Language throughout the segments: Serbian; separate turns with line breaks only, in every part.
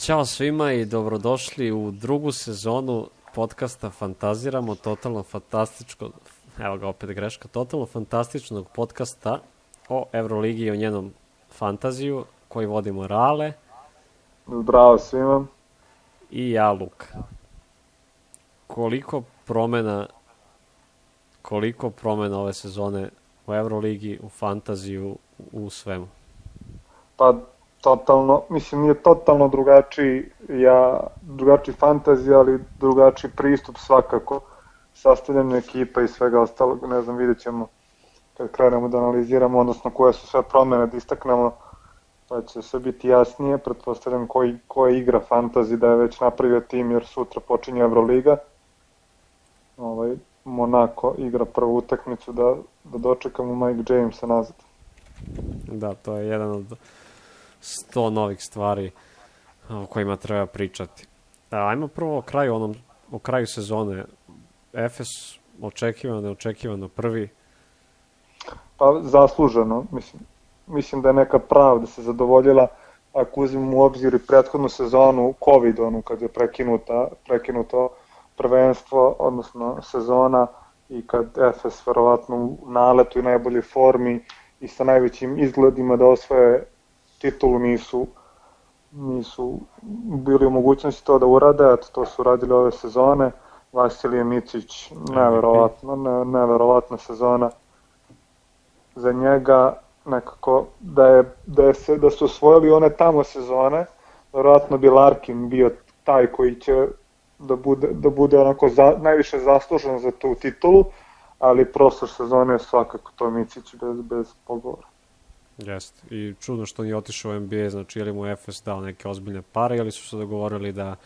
Ćao svima i dobrodošli u drugu sezonu podcasta Fantaziramo, totalno fantastičko, evo ga opet greška, totalno fantastičnog podcasta o Euroligi i o njenom fantaziju koji vodimo Rale
Zdravo svima.
i ja Luka. Koliko promena koliko promena ove sezone u Euroligi, u fantaziju, u svemu.
Pa totalno, mislim nije totalno drugačiji, ja, drugačiji fantazija, ali drugačiji pristup svakako. Sastavljanju ekipa i svega ostalog, ne znam, vidjet ćemo kad krenemo da analiziramo, odnosno koje su sve promene da istaknemo, pa će sve biti jasnije, pretpostavljam koji, koja igra fantazi da je već napravio tim, jer sutra počinje Euroliga, ovaj, Monako igra prvu utakmicu da, da dočekamo Mike Jamesa nazad.
Da, to je jedan od sto novih stvari o kojima treba pričati. A, ajmo prvo o kraju, onom, o kraju sezone. Efes, očekivano, neočekivano, prvi.
Pa zasluženo, mislim, mislim da je neka pravda se zadovoljila ako uzmemo u obzir i prethodnu sezonu COVID, onu kad je prekinuta, prekinuto prvenstvo, odnosno sezona i kad Efes verovatno u naletu i najboljoj formi i sa najvećim izgledima da osvoje titulu nisu nisu bili u mogućnosti to da urade, eto to su radili ove sezone. Vasilije Micić, neverovatno, ne, neverovatna sezona za njega, nekako da je, da je se, da su osvojili one tamo sezone, verovatno bi Larkin bio taj koji će da bude, da bude onako za, najviše zaslužen za tu titulu, ali prošle sezone je svakako to Micić bez, bez pogovora.
Jeste. I čudno što nije otišao u NBA, znači ili mu Efes dao neke ozbiljne pare ili su se dogovorili da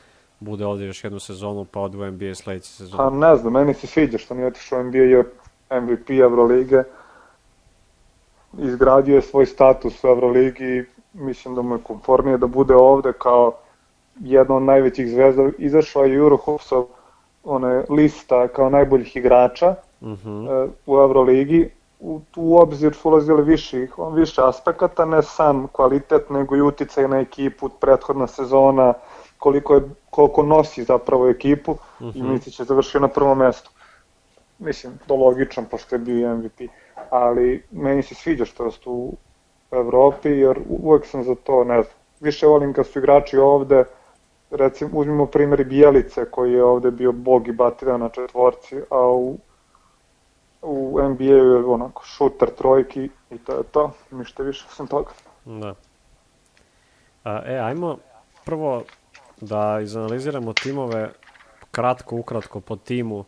bude ovde još jednu sezonu pa ode u NBA sledeće sezone.
Pa ne znam, meni se sviđa što nije otišao u NBA je MVP Evrolige, izgradio je svoj status u Evroligi i mislim da mu je konformije da bude ovde kao jedna od najvećih zvezda. Izašla je Eurohopsov one lista kao najboljih igrača
Uh -huh.
e, u Evroligi. U, u obzir su ulazili više, više aspekata, ne sam kvalitet, nego i uticaj na ekipu, prethodna sezona, koliko, je, koliko nosi zapravo ekipu uh -huh. i Micić je završio na prvom mestu. Mislim, to logično, pošto je bio MVP. Ali meni se sviđa što su u Evropi, jer uvek sam za to, ne znam, više volim kad su igrači ovde, recimo, uzmimo primjer Bijelice, koji je ovde bio bog i batira na četvorci, a u u NBA-u je onako šuter trojki i to je to, ništa više sam toga.
Da. A, e, ajmo prvo da izanaliziramo timove kratko, ukratko po timu.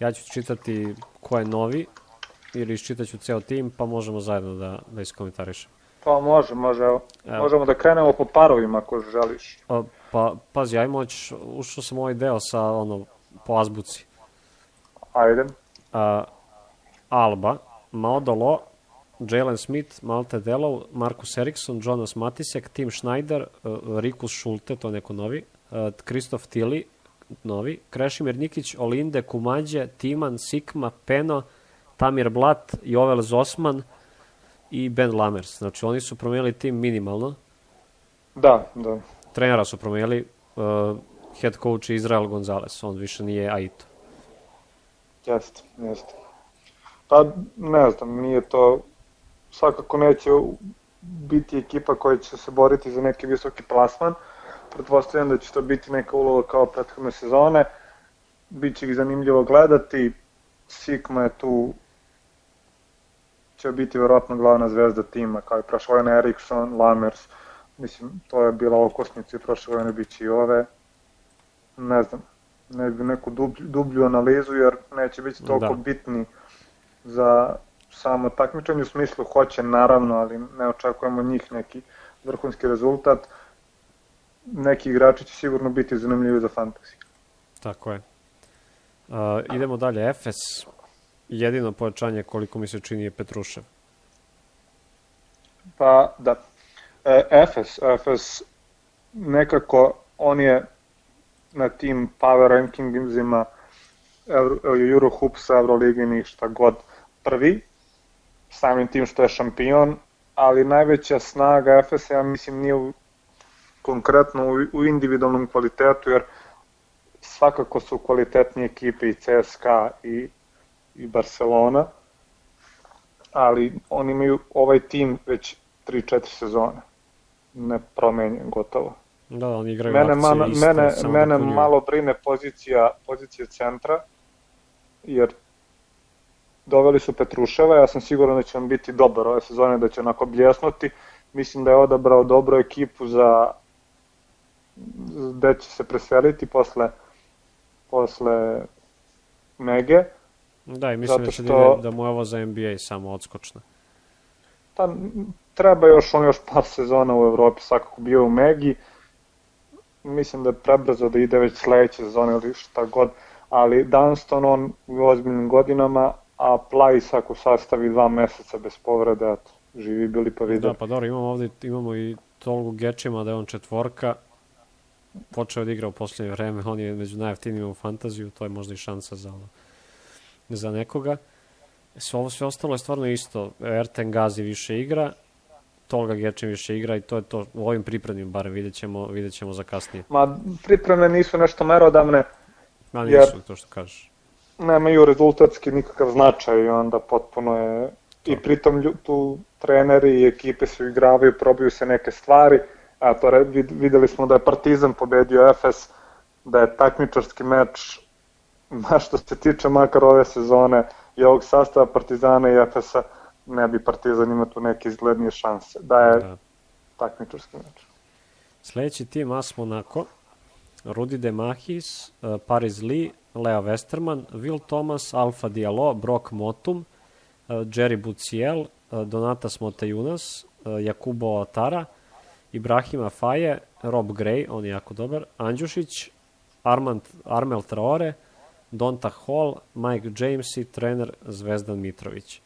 Ja ću čitati ko je novi ili iščitaću ceo tim, pa možemo zajedno da, da iskomentarišemo.
Pa može, može, evo. evo. Možemo da krenemo po parovima ako želiš.
A, pa, pazi, ajmo, hoć, ušao sam ovaj deo sa, ono, po azbuci.
Ajde.
A, Alba, Maodolo, Jalen Smith, Malte Delov, Marcus Eriksson, Jonas Matisek, Tim Schneider, uh, Rikus Schulte, to je neko novi, Kristof uh, Tili, novi, Krešimir Nikić, Olinde, Kumađe, Timan, Sikma, Peno, Tamir Blat, Jovel Zosman i Ben Lamers. Znači, oni su promenili tim minimalno.
Da, da.
Trenera su promenili, uh, head coach Izrael Gonzalez, on više nije Aito.
Jeste, jeste. Pa ne znam, nije to, svakako neće biti ekipa koja će se boriti za neki visoki plasman, pretpostavljam da će to biti neka uloga kao prethodne sezone, Biće ih zanimljivo gledati, Sikma je tu, će biti verovatno glavna zvezda tima, kao i prošle godine Eriksson, Lamers, mislim, to je bila okosnica i prošle godine biće i ove, ne znam, ne bi neku dublju, dublju analizu, jer neće biti toliko da. bitni za samo takmičenje u smislu hoće naravno, ali ne očekujemo njih neki vrhunski rezultat. Neki igrači će sigurno biti zanimljivi za fantasy.
Tako je. Uh, idemo dalje. Efes, jedino pojačanje koliko mi se čini je Petrušev.
Pa da. E, Efes, Efes nekako on je na tim power rankingsima Euro, Eurohoopsa, Euroligi ni šta god prvi, samim tim što je šampion, ali najveća snaga Efesa, ja mislim, nije u, konkretno u, u individualnom kvalitetu, jer svakako su kvalitetnije ekipe i CSKA i, i Barcelona, ali oni imaju ovaj tim već 3-4 sezone, ne promenjen gotovo.
Da, oni igraju
mene,
akcije
mana,
iste,
mene,
samo
mene malo brine pozicija, pozicija centra, jer doveli su Petruševa, ja sam siguran da će on biti dobar ove sezone, da će onako bljesnuti. Mislim da je odabrao dobru ekipu za gde će se preseliti posle, posle Mege.
Da, i mislim da
što-
da, ide- da mu je ovo za NBA samo odskočna.
Pa treba još on još par sezona u Evropi, svakako bio u Megi. Mislim da je prebrzo da ide već sledeće sezone ili šta god, ali Dunston on u ozbiljnim godinama, a Plajs ako sastavi dva meseca bez povrede, eto, živi bili pa vide.
Da, pa dobro, imamo ovde, imamo i Tolgu Gečima da je on četvorka, počeo da igra u poslednje vreme, on je među najjeftinijima u fantaziju, to je možda i šansa za, ono, za nekoga. Sve ovo sve ostalo je stvarno isto. Erten Gazi više igra, Tolga Gečim više igra i to je to u ovim pripremnim barem vidjet ćemo, vidjet ćemo za kasnije.
Ma pripreme nisu nešto merodavne,
Ma
Jer-
nisu to što kažeš.
Nemaju rezultatski nikakav značaj i onda potpuno je i pritom tu treneri i ekipe su igravaju, probaju se neke stvari, a to re, vid, videli smo da je Partizan pobedio Efes, da je takmičarski meč, ma što se tiče makar ove sezone i ovog sastava Partizana i Efesa, ne bi Partizan imao tu neke izglednije šanse, da je
Da.
takmičarski meč.
Sledeći tim AS Monaco, Rudi Demahis, eh, Paris Lee, Leo Westerman, Will Thomas, Alfa Diallo, Brock Motum, eh, Jerry Buciel, eh, Donatas Motejunas, eh, Jakubo Atara, Ibrahima Faje, Rob Gray, on je jako dobar, Andjušić, Armand, Armel Traore, Donta Hall, Mike James i trener Zvezdan Mitrović.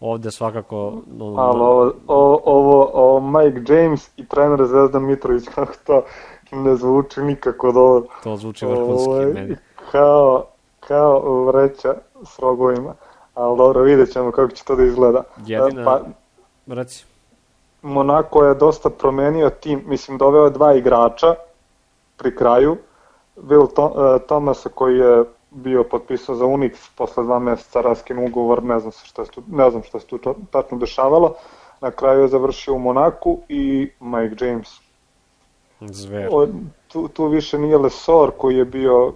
Ovde svakako... ono,
Ali ovo, ovo, ovo, ovo Mike James i trener Zvezdan Mitrović, kako to ne zvuči nikako dobro.
To zvuči vrhunski
Ovo je
meni.
Kao, kao vreća s rogovima. Ali dobro, vidjet ćemo kako će to da izgleda.
Jedina-
Pa,
Reci.
Monako je dosta promenio tim, mislim doveo je dva igrača pri kraju, Will to, Thomasa koji je bio potpisao za Unix posle dva meseca raskin ugovor, ne znam, se šta, ne znam šta se tu tačno dešavalo, na kraju je završio u Monaku i Mike James.
Zver.
O, tu, tu više nije Lesor koji je bio,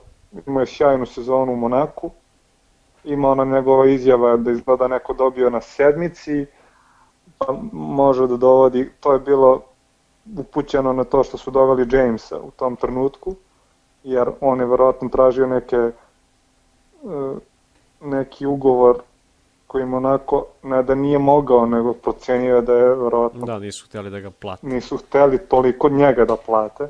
imao je sjajnu sezonu u Monaku, ima ona njegova izjava da izgleda neko dobio na sedmici, pa može da dovodi, to je bilo upućeno na to što su doveli Jamesa u tom trenutku, jer on je verovatno tražio neke e, neki ugovor koji onako, ne da nije mogao, nego procenio da je verovatno
Da, nisu htjeli da ga plate.
nisu hteli toliko njega da plate.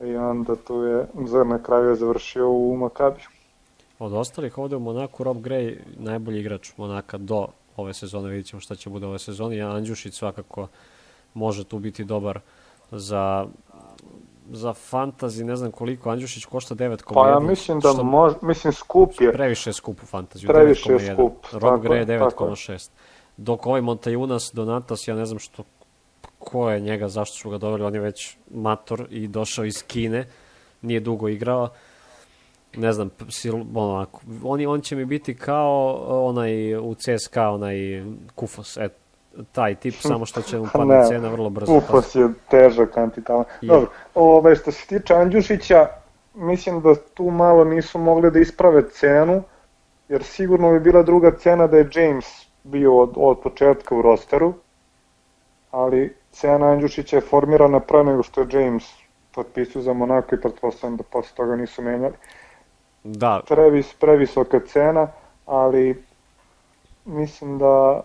I onda tu je, na kraju je završio u Makabiju.
Od ostalih ovde u Monaku, Rob Gray, najbolji igrač Monaka do ove sezone, vidit ćemo šta će bude ove sezone. Jan Andjušić svakako može tu biti dobar za za fantazi, ne znam koliko, Andjušić košta 9,1.
Pa ja mislim da
što
može, mislim skup je.
Previše je skup u fantaziju,
Previše je
9,1.
skup,
Rob Gray
je,
je
tako je.
9,6. Dok ovaj Montajunas, Donatas, ja ne znam što ko je njega, zašto su ga doveli, on je već mator i došao iz Kine, nije dugo igrao, ne znam, sil, onako, on, on će mi biti kao onaj u CSKA, onaj Kufos, et, taj tip, samo što će mu padne
Ne,
cena vrlo brzo.
Ufos je težak antitala.
Je.
Dobro, ove, što se tiče Andjušića, mislim da tu malo nisu mogli da isprave cenu, jer sigurno bi bila druga cena da je James bio od, od početka u rosteru, ali cena Andjušića je formirana pre nego što je James potpisao za Monako i pretpostavljam da posle toga nisu menjali.
Da,
previs, previsoka cena, ali mislim da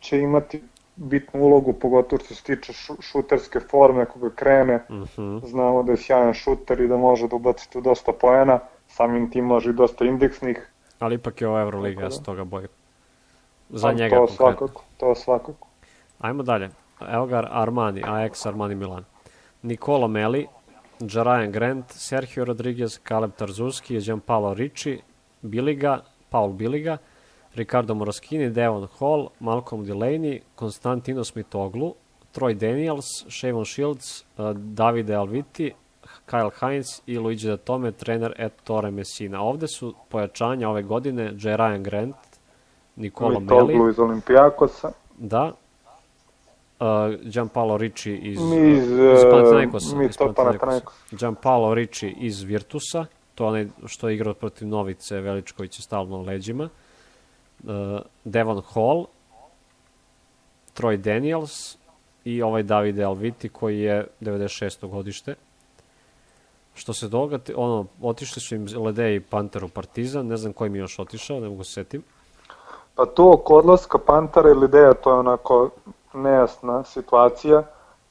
će imati bitnu ulogu, pogotovo što se tiče šu, šuterske forme, ako ga krene,
mhm.
znamo da je sjajan šuter i da može da ubaci tu dosta poena, samim tim može i dosta indeksnih,
ali ipak je ovo Euroliga, ja
Tako
se
da.
toga bojim. Za
Pa
njega
to
konkretno.
svakako, to svakako.
Ajmo dalje. Elgar Armani, Ajax Armani Milan. Nikola Meli, Jarajan Grant, Sergio Rodriguez, Kaleb Tarzuski, Gianpaolo Ricci, Biliga, Paul Biliga, Ricardo Moraskini, Devon Hall, Malcolm Delaney, Konstantino Smitoglu, Troy Daniels, Shavon Shields, uh, Davide Alviti, Kyle Hines i Luigi da Tome, trener Ettore Messina. Ovde su pojačanja ove godine J. Ryan Grant, Nikola Meli.
Mitoglu iz Olimpijakosa.
Da. Uh, Gianpaolo Ricci iz,
Mi iz,
iz
uh,
Panathinaikosa.
mi
iz
to Panathinaikosa.
Gianpaolo Ricci iz Virtusa, to onaj što je igrao protiv Novice Veličković je stalno na leđima. Uh, Devon Hall, Troy Daniels i ovaj Davide Alviti koji je 96. godište. Što se doga, ono, otišli su im Ledeji Panter u Partizan, ne znam koji mi još otišao, ne mogu se setim.
Pa to oko odlaska Pantara ili ideja, to je onako nejasna situacija.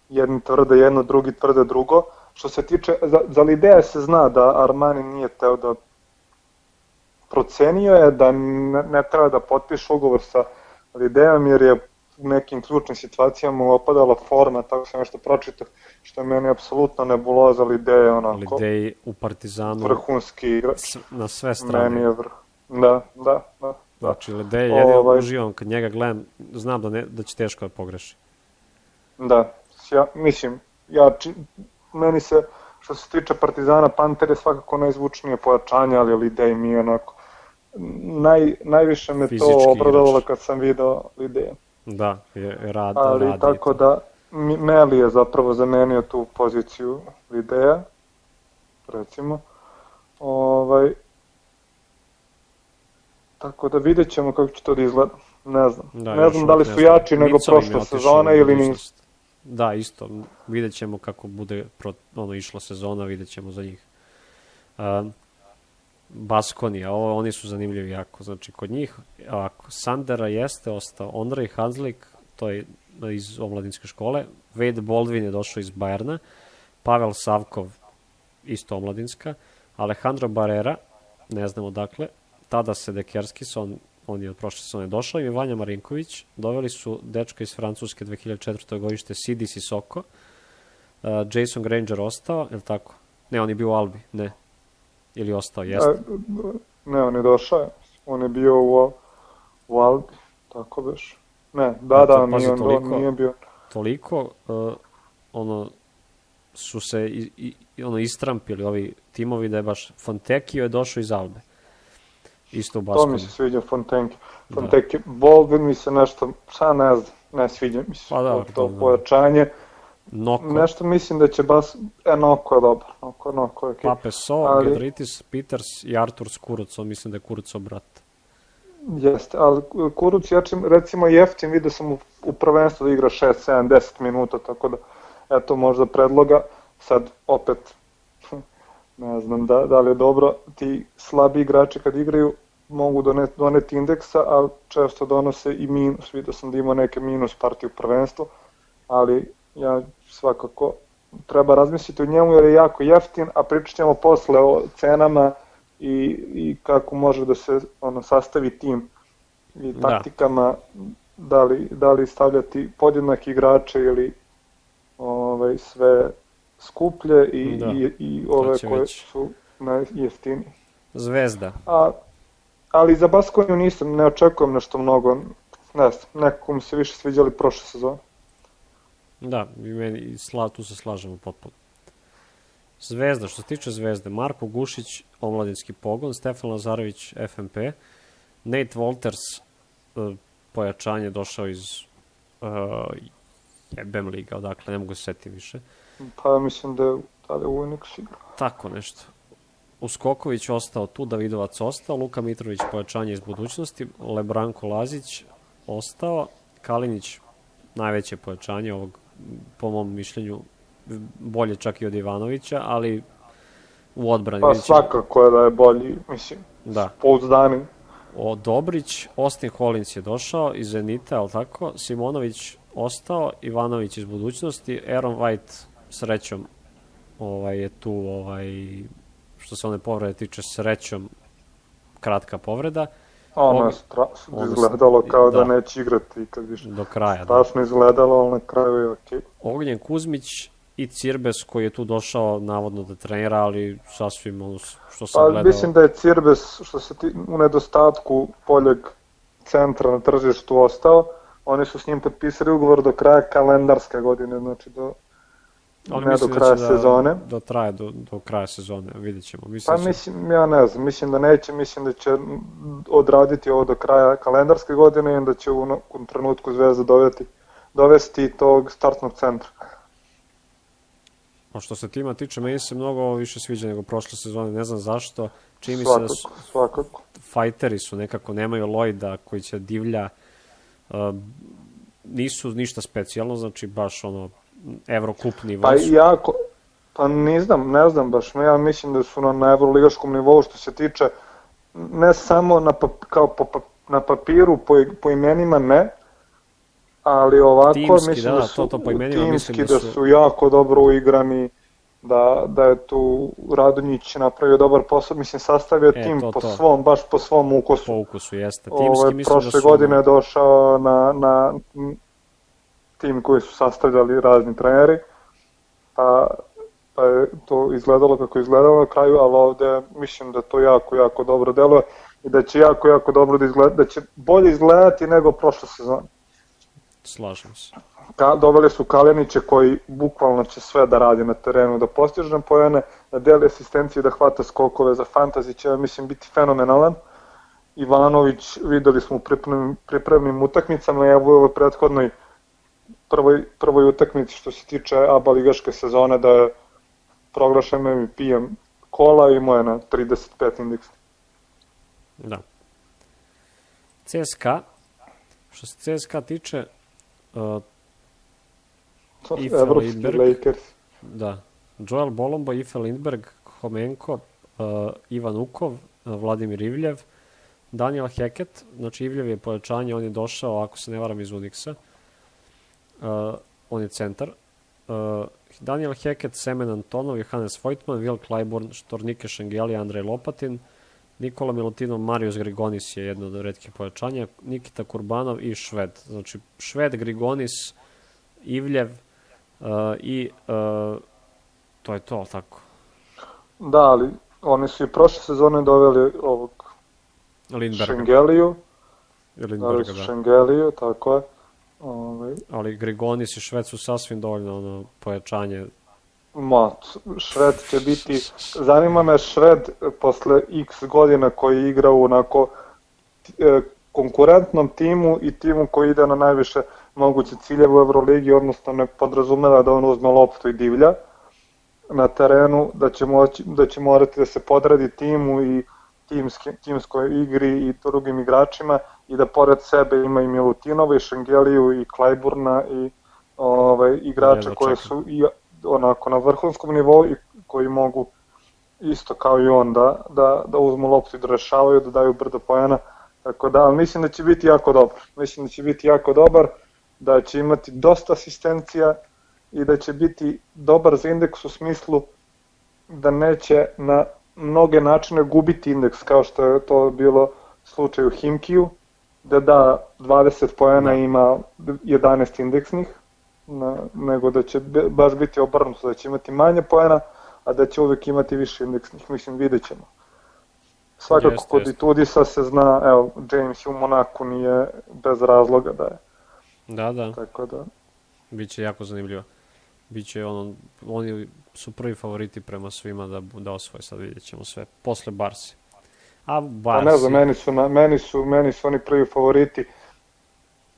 Jedni tvrde jedno, drugi tvrde drugo. Što se tiče, za, za Lideja se zna da Armani nije teo da procenio je da ne, ne treba da potpiše ugovor sa Lidejom jer je u nekim ključnim situacijama opadala forma, tako sam nešto pročitao, što je meni apsolutno nebuloza Lideja, onako
Lidej u Partizanu
vrhunski igrač.
na sve strane.
Meni je vrh. Da, da, da.
Znači, Ledej, jedino
Ovaj-
uživam kad njega gledam, znam da, ne, da će teško da pogreši.
Da, ja, mislim, ja, či, meni se, što se tiče Partizana, Panter je svakako najzvučnije pojačanje, ali Lidej mi je onako, naj, najviše me
Fizički
to obradovalo kad sam video Lideja.
Da, je, rad,
Ali
radi.
tako da, Mi- Meli je zapravo zamenio tu poziciju Lideja, recimo. Ovaj, tako da vidjet ćemo kako će to da izgleda. Ne znam.
Da,
ne znam da li su jači nego prošle sezone ili nisu.
Da, isto. Vidjet ćemo kako bude pro, ono, išla sezona, vidjet ćemo za njih. Um, Baskonija, ovo, oni su zanimljivi jako. Znači, kod njih, ovako, Sandera jeste ostao, Ondrej Hanzlik, to je iz omladinske škole, Wade Baldwin je došao iz Bajerna, Pavel Savkov, isto omladinska, Alejandro Barrera, ne znamo dakle, tada Sedekerskis, on, on je od prošle sezone došao, i Vanja Marinković, doveli su dečka iz Francuske 2004. godište Sidi Sissoko, uh, Jason Granger ostao, je li tako? Ne, on je bio u Albi, ne. Ili ostao, jeste.
E, Ne, on je došao. On je bio u, u Albi, tako beš. Ne, da, da,
pazi,
nije, on,
toliko-
nije bio.
toliko uh, ono su se i, i ono istrampili ovi timovi da je baš Fontekio je došao iz Albe. Isto u
To
Baskoni.
mi se sviđa Fontenke. Fontenke, da. Baldwin mi se nešto, šta ne znam, ne sviđa mi se
Pa da,
to
da,
pojačanje.
Noko,
Nešto mislim da će bas, e, Noko je dobar, Noko, Noko je okay.
Pape So,
ali-
Gedritis, Peters i Artur Skuruco, mislim da je Kuruco brat.
Jeste, ali Kuruc ja čim, recimo jeftin, vidio sam u, u prvenstvu da igra 6, 7, 10 minuta, tako da, eto možda predloga, sad opet, ne znam da, da li je dobro, ti slabi igrači kad igraju mogu doneti, doneti indeksa, ali često donose i minus, vidio sam da ima neke minus partije u prvenstvu, ali ja svakako treba razmisliti o njemu jer je jako jeftin, a pričat ćemo posle o cenama i, i kako može da se ono sastavi tim i
Da.
taktikama da li, da li stavljati podjednake igrače ili ovaj, sve skuplje i,
Da.
i, i ove koje
već.
su najjeftinije.
Zvezda.
A, ali za Baskoniju nisam, ne očekujem nešto mnogo, ne znam, nekako mi se više sviđali prošle sezone.
Da, i meni, i sla, tu se slažemo potpuno. Zvezda, što se tiče Zvezde, Marko Gušić, omladinski pogon, Stefan Lazarević, FMP, Nate Walters, e, pojačanje, došao iz uh, jebem liga, odakle, ne mogu se setiti više.
Pa mislim da je da li je Unix igra.
Tako nešto. Uskoković ostao tu, Davidovac ostao, Luka Mitrović pojačanje iz budućnosti, Lebranko Lazić ostao, Kalinić najveće pojačanje ovog, po mom mišljenju, bolje čak i od Ivanovića, ali u odbrani
Pa svakako je da je bolji, mislim,
Da.
pouzdani.
O Dobrić, Austin Hollins je došao iz Zenita, ali tako? Simonović ostao, Ivanović iz budućnosti, Aaron White srećom ovaj, je tu, ovaj, što se one povrede tiče srećom, kratka povreda,
Ono
Ovo-
je stra...
ono je-
izgledalo kao da.
da.
neće igrati kad više.
do kraja. Da.
Strašno izgledalo, ali na kraju je okej.
Ognjen Kuzmić i Cirbes koji je tu došao navodno da trenira, ali sasvim ono što sam
Pa
gledao.
mislim da je Cirbes, što se ti, u nedostatku poljeg centra na tržištu ostao, oni su s njim potpisali ugovor do kraja kalendarske godine, znači do
Ali
ne do
mislim
kraja
da će
sezone.
Da, da traje do, do kraja sezone, vidjet ćemo. Mislim
Pa
da
mislim, ja ne znam, mislim da neće, mislim da će odraditi ovo do kraja kalendarske godine i onda će u nekom trenutku Zvezda dovesti, dovesti tog startnog centra.
A što se tima tiče, meni se mnogo više sviđa nego prošle sezone, ne znam zašto. Čini mi se da su
Svakako, svakako.
fajteri su nekako, nemaju Lloyda koji će divlja, uh, nisu ništa specijalno, znači baš ono evrokup nivo.
Pa jako, pa ne znam, ne znam baš, ja mislim da su na, na evroligaškom nivou što se tiče ne samo na, pap, kao po, pa- na papiru, po, po imenima ne, ali ovako
Timski,
mislim
da,
da, su
to- to po imenima
timski
mislim
da
da
su,
su-
jako dobro uigrani, da, da je tu Radonjić napravio dobar posao, mislim sastavio
E,
tim
to,
po
to.
svom, baš po svom ukusu.
po ukusu jeste. Timski
Ovaj,
mislim da
prošle
su...
godine je došao na, na tim koji su sastavljali razni treneri, pa, pa je to izgledalo kako je izgledalo na kraju, ali ovde mislim da to jako, jako dobro deluje i da će jako, jako dobro da izgleda, da će bolje izgledati nego prošle sezone.
Slažem se.
Ka, doveli su Kaljaniće koji bukvalno će sve da radi na terenu, da postiže pojene, da deli asistencije, da hvata skokove za fantasy, će mislim biti fenomenalan. Ivanović videli smo u pripremnim, pripremnim utakmicama, evo u ovoj prethodnoj prvoj, prvoj utakmici što se tiče ABA ligaške sezone da je proglašen MVP-em kola i imao je na 35 indeks.
Da. CSKA, što se CSKA tiče, uh,
Evropski
Lindberg.
Lakers.
da, Joel Bolombo, Ife Lindberg, Homenko, uh, Ivan Ukov, uh, Vladimir Ivljev, Daniel Heket, znači Ivljev je pojačanje, on je došao, ako se ne varam, iz Unixa. Uh, on je centar. Uh, Daniel Heket, Semen Antonov, Johannes Vojtman, Will Clyburn, Štornike Šengeli, Andrej Lopatin, Nikola Milutinov, Marius Grigonis je jedno od redkih pojačanja, Nikita Kurbanov i Šved. Znači, Šved, Grigonis, Ivljev uh, i uh, to je to, tako.
Da, ali oni su i prošle sezone doveli ovog
Lindberga.
Šengeliju,
Lindberga, da.
Šengeliju, tako je. Ovaj,
Ali Grigonis i Šved su sasvim dovoljno ono, pojačanje.
Ma, Šved će biti, zanima me Šved posle x godina koji igra u onako e, konkurentnom timu i timu koji ide na najviše moguće ciljeve u Euroligi, odnosno ne podrazumeva da on uzme loptu i divlja na terenu, da će, moći, da će morati da se podradi timu i timski, timskoj igri i drugim igračima i da pored sebe ima i Milutinova i Šengeliju i Klajburna i ovaj, igrača
Jedva
koje su i onako na vrhunskom nivou i koji mogu isto kao i on da, da, da uzmu loptu i da rešavaju, da daju brdo pojena. Tako da, ali mislim da će biti jako dobar. Mislim da će biti jako dobar, da će imati dosta asistencija i da će biti dobar za indeks u smislu da neće na mnoge načine gubiti indeks kao što je to bilo slučaj u Himkiju, da da 20 poena
Da.
ima 11 indeksnih, na, nego da će baš biti obrnuto, da će imati manje poena, a da će uvek imati više indeksnih, mislim vidjet ćemo. Svakako
Jeste,
kod
jeste.
Itudisa se zna, evo, James u Monaku nije bez razloga da je,
Da, da,
tako da...
biće jako zanimljivo. Biće ono, oni su prvi favoriti prema svima da, da osvoje, sad vidjet ćemo sve. Posle Barsi. A
Pa
Barsi,
ne znam, meni su, na, meni su, meni su oni prvi favoriti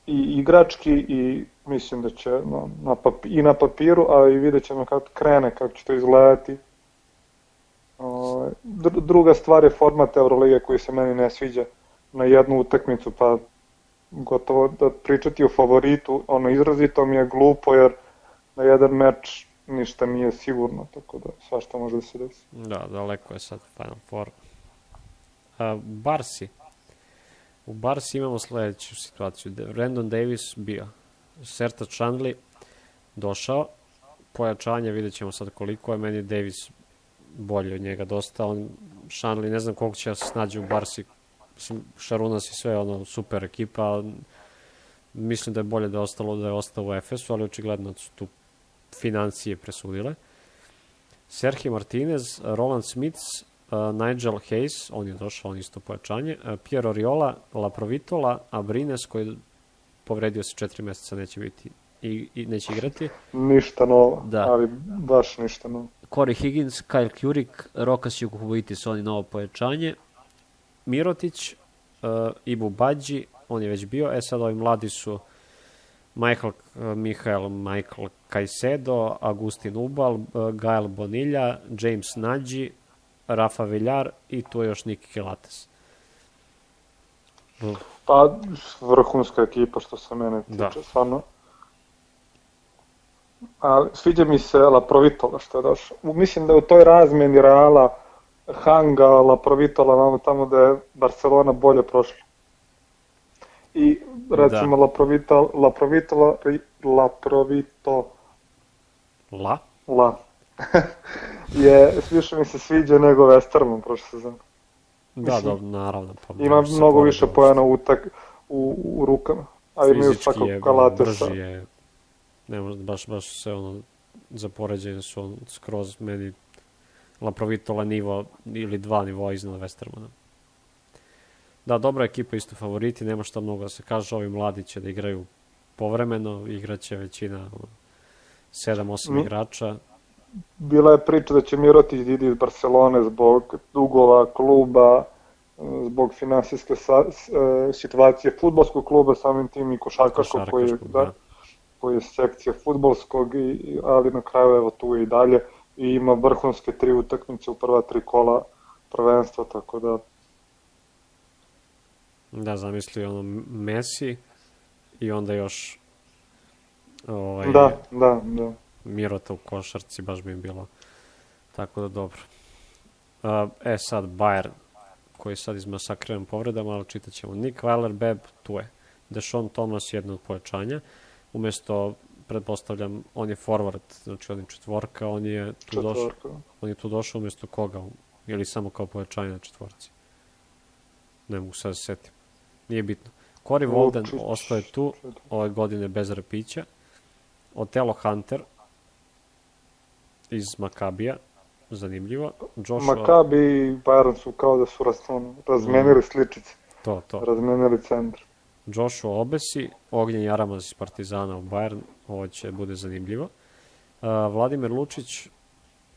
i igrački i mislim da će no, na papi, i na papiru, a i vidjet ćemo kako krene, kako će to izgledati. Dr- druga stvar je format Eurolige koji se meni ne sviđa na jednu utakmicu, pa gotovo da pričati o favoritu, ono izrazito mi je glupo jer na jedan meč ništa nije sigurno, tako da svašta može da se desi.
Da, daleko je sad Final Four. A, Barsi. U Barsi imamo sledeću situaciju. Da- Brandon Davis bio. Serta Chandley došao. Pojačanje, vidjet ćemo sad koliko je. Meni Davis bolji od njega dosta. On, Chandley, ne znam koliko će da se snađe u Barsi. Mislim, Šarunas i sve, ono, super ekipa. Mislim da je bolje da je ostalo da je ostao u Efesu, ali očigledno su tu financije presudile. Sergio Martinez, Roland Smith, uh, Nigel Hayes, on je došao, on isto pojačanje, uh, Piero Oriola, La Provitola, Abrines koji povredio se četiri meseca, neće biti i, i neće igrati.
Ništa novo,
Da.
ali baš ništa novo.
Corey Higgins, Kyle Kurik, Rokas Jukubovitis, oni novo pojačanje. Mirotić, uh, Ibu Badži, on je već bio. E sad ovi mladi su Michael, uh, Michael, Michael Caicedo, Agustin Ubal, uh, Gael Bonilja, James Nađi, Rafa Viljar i tu je još Niki Kilates. Uh,
Pa, vrhunska ekipa što se mene tiče,
Da.
stvarno. Ali sviđa mi se Laprovitola što je došao. Mislim da je u toj razmeni Reala Hanga, Laprovitola, tamo, tamo da je Barcelona bolje prošla. I recimo da. Laprovitola, Laprovitola, Laprovito,
La?
La, je, više mi se sviđa nego Westerman prošle sezone.
Da, da, naravno. Pa
Ima mnogo više u, utak, u, u rukama. A imaju svakog
je,
kalatesa.
brži je, ne može, baš, baš se ono, za poređenje su on skroz meni Laprovitola nivo ili dva nivoa iznad Westermana. Da, dobra ekipa, isto favoriti, nema šta mnogo da se kaže, ovi mladi će da igraju povremeno, igraće većina ono, 7-8
Mi-
igrača,
Bila je priča da će Mirotić da ide iz Barcelone zbog dugova kluba, zbog finansijske sa, e, situacije futbolskog kluba, samim tim i košarkaškog koji, je- da,
da.
koji je sekcija futbolskog, i- ali na kraju evo tu je i dalje i ima vrhunske tri utakmice u prva tri kola prvenstva, tako da
Da, zamisli ono Messi i onda još ovaj,
da, da, da.
Mirota u košarci, baš bi im bilo tako da dobro. Uh, e sad, Bayern, koji je sad izmasakriran povredama, ali čitat ćemo. Nick Weiler, Beb, tu je. Deshaun Thomas, jedno od pojačanja. Umesto, pretpostavljam, on je forward, znači on je četvorka, on je tu došao, on je tu došao umesto koga? Ili samo kao pojačanje na četvorci? Ne mogu sad da se setim. Nije bitno. Corey Walden ostaje tu, ove godine bez repića. Otelo Hunter iz Makabija, zanimljivo. Joshua,
Makabi i Bayern su kao da su razmenili sličice,
to, to.
razmenili centar.
Joshua Obesi, Ognjen Jaramaz iz Partizana u Bayern, ovo će bude zanimljivo. Uh, Vladimir Lučić,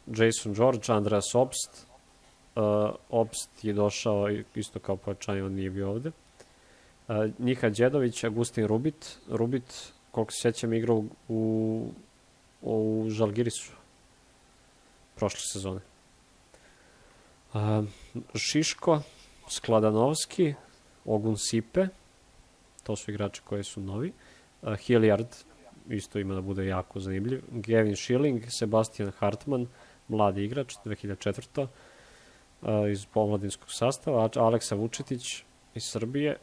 Jason George, Andreas Obst. Uh, Obst je došao isto kao pojačanje, on nije bio ovde. Uh, Njiha Đedović, Agustin Rubit. Rubit, koliko se sjećam, igrao u, u Žalgirisu prošle sezone. Uh, Šiško, Skladanovski, Ogun Sipe, to su igrači koji su novi. Uh, Hilliard, isto ima da bude jako zanimljiv. Gavin Schilling, Sebastian Hartman, mladi igrač, 2004. Uh, iz pomladinskog sastava. A- Aleksa Vučetić iz Srbije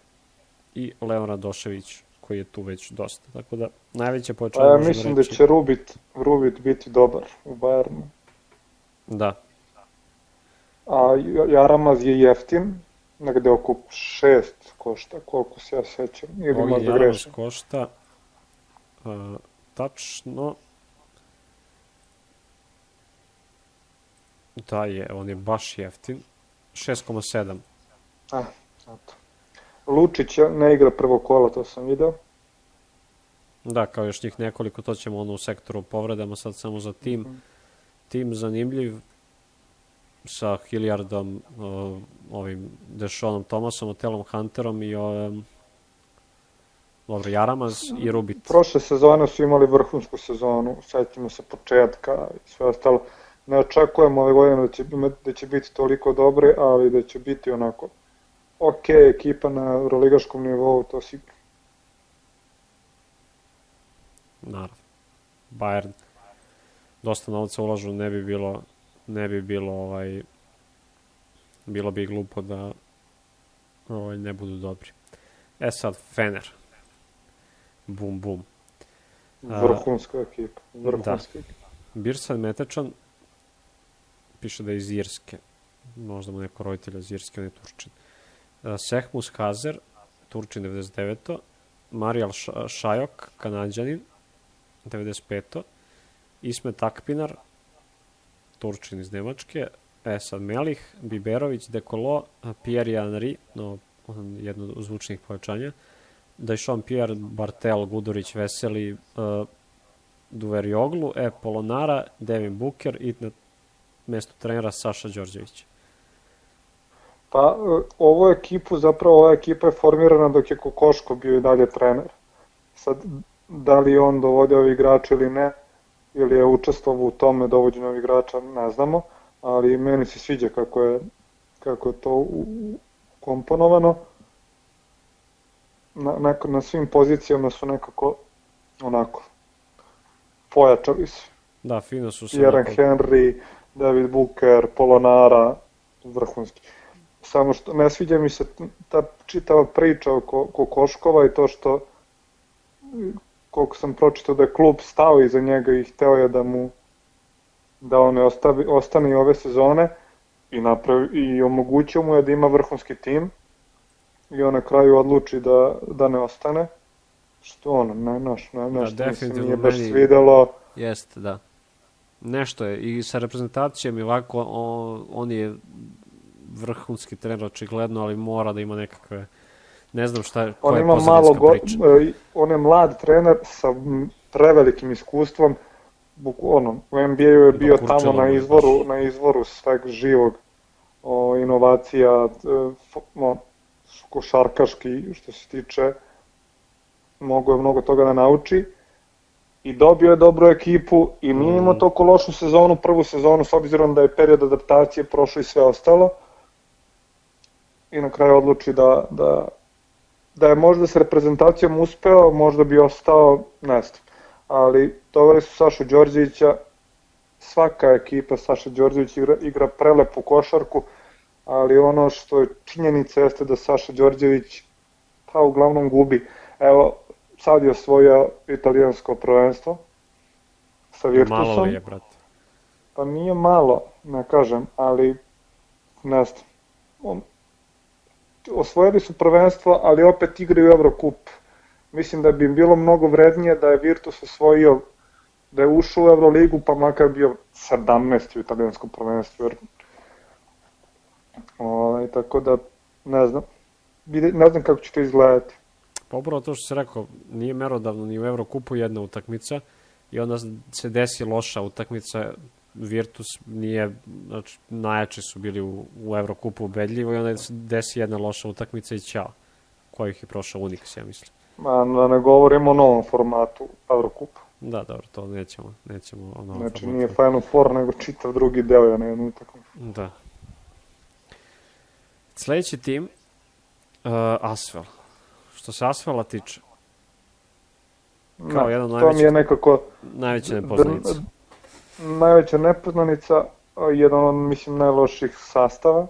i Leon Radošević, koji je tu već dosta. Tako da, najveće
Pa
pojačanje
ja
možemo
mislim da
reći-
će Rubit, Rubit biti dobar u Bayernu.
Da,
A Jaramaz je jeftin, negde oko šest košta, koliko se ja sećam, ili
Ognjen
možda
Jaramaz
grešim.
košta uh, tačno da je, on je baš jeftin 6,7
Ah, eto. Lučić ne igra prvo kola, to sam video.
da, kao još njih nekoliko to ćemo ono u sektoru povredama sad samo za tim
Mhm.
Tim zanimljiv sa Hilliardom uh, ovim Dešonom Thomasom, Otelom Hunterom i um, dobro, Jaramaz i Rubit
Prošle sezone su imali vrhunsku sezonu, setimo se početka i sve ostalo. Ne očekujemo ove godine da će, da će biti toliko dobre, ali da će biti onako ok ekipa na euroligaškom nivou, to si
naravno. Bayern dosta novca ulažu, ne bi bilo ne bi bilo ovaj bilo bi glupo da ovaj, ne budu dobri. E sad, Fener. Bum, bum.
Vrhunska ekipa. Vrhunska ekipa.
Birsan Metečan piše da je iz Irske. Možda mu neko roditelj iz Irske, on je Turčin. Sehmus Hazer, Turčin 99. Marijal Ša- Šajok, Kanadjanin, 95. Ismet Akpinar, Turčin iz Nemačke. Esad Melih, Biberović, Dekolo, Pierre Henry, no, jedno od zvučnih pojačanja. Dajšon Pierre, Bartel, Gudurić, Veseli, uh, Duverioglu, E. Polonara, Devin Booker i na mesto trenera Saša Đorđević.
Pa, e, ovo ekipu, zapravo ova ekipa je formirana dok je Kokoško bio i dalje trener. Sad, da li on dovodio ovih igrača ili ne, ili je učestvovao u tome dovođenju ovih igrača, ne znamo, ali meni se sviđa kako je, kako je to komponovano. Na, na, na svim pozicijama su nekako onako pojačali su.
Da, fino su
se. Jaren Henry, David Booker, Polonara, vrhunski. Samo što ne sviđa mi se ta čitava priča oko, oko Koškova i to što koliko sam pročitao da je klub stao iza njega i hteo je da mu da on ostavi, ostane i ove sezone i, napravi, i omogućio mu je da ima vrhunski tim i on na kraju odluči da, da ne ostane što ono, ne, naš, ne, da, nešto da, mi nije baš svidelo.
Jeste, da. Nešto je. I sa reprezentacijom i ovako, on, on je vrhunski trener očigledno, ali mora da ima nekakve ne znam šta koja on je malo go, priča.
E, on je mlad trener sa prevelikim iskustvom ono, u NBA-u je bio tamo na izvoru, na izvoru sveg živog o, inovacija e, o, košarkaški što se tiče mogo je mnogo toga da nauči i dobio je dobru ekipu i nije imao mm. toliko lošu sezonu, prvu sezonu s obzirom da je period adaptacije prošao i sve ostalo i na kraju odluči da, da, da je možda s reprezentacijom uspeo, možda bi ostao, ne znam. Ali doveli su Sašu Đorđevića, svaka ekipa Saša Đorđević igra, igra prelepu košarku, ali ono što je činjenica jeste da Saša Đorđević pa uglavnom gubi. Evo, sad je osvojio italijansko prvenstvo sa Virtusom. Malo
je, brate.
Pa nije malo, ne kažem, ali ne znam. Osvojili su prvenstvo, ali opet igraju Eurocup. Mislim da bi im bilo mnogo vrednije da je Virtus osvojio, da je ušao u Euroligu, pa makar bio 17. u italijanskom prvenstvu. Jer, o, ovaj, tako da, ne znam, ne znam kako će to izgledati.
Pa upravo to što se rekao, nije merodavno ni u Evrokupu jedna utakmica i onda se desi loša utakmica, Virtus nije, znači najjači su bili u, u Evrokupu ubedljivo i onda se desi jedna loša utakmica i ćao, kojih je prošao Unix, ja mislim.
Ma, da ne govorimo o novom formatu Evrokupa.
Da, dobro, to nećemo, nećemo o
novom Znači formatu. nije Final Four, nego čitav drugi deo ja na jednu utakmicu.
Da. Sledeći tim, uh, Asvel. Što se Asvela tiče, kao jedan najveći,
to mi je nekako
najveća nepoznanica.
Najveća nepoznanica, jedan od, mislim, najloših sastava.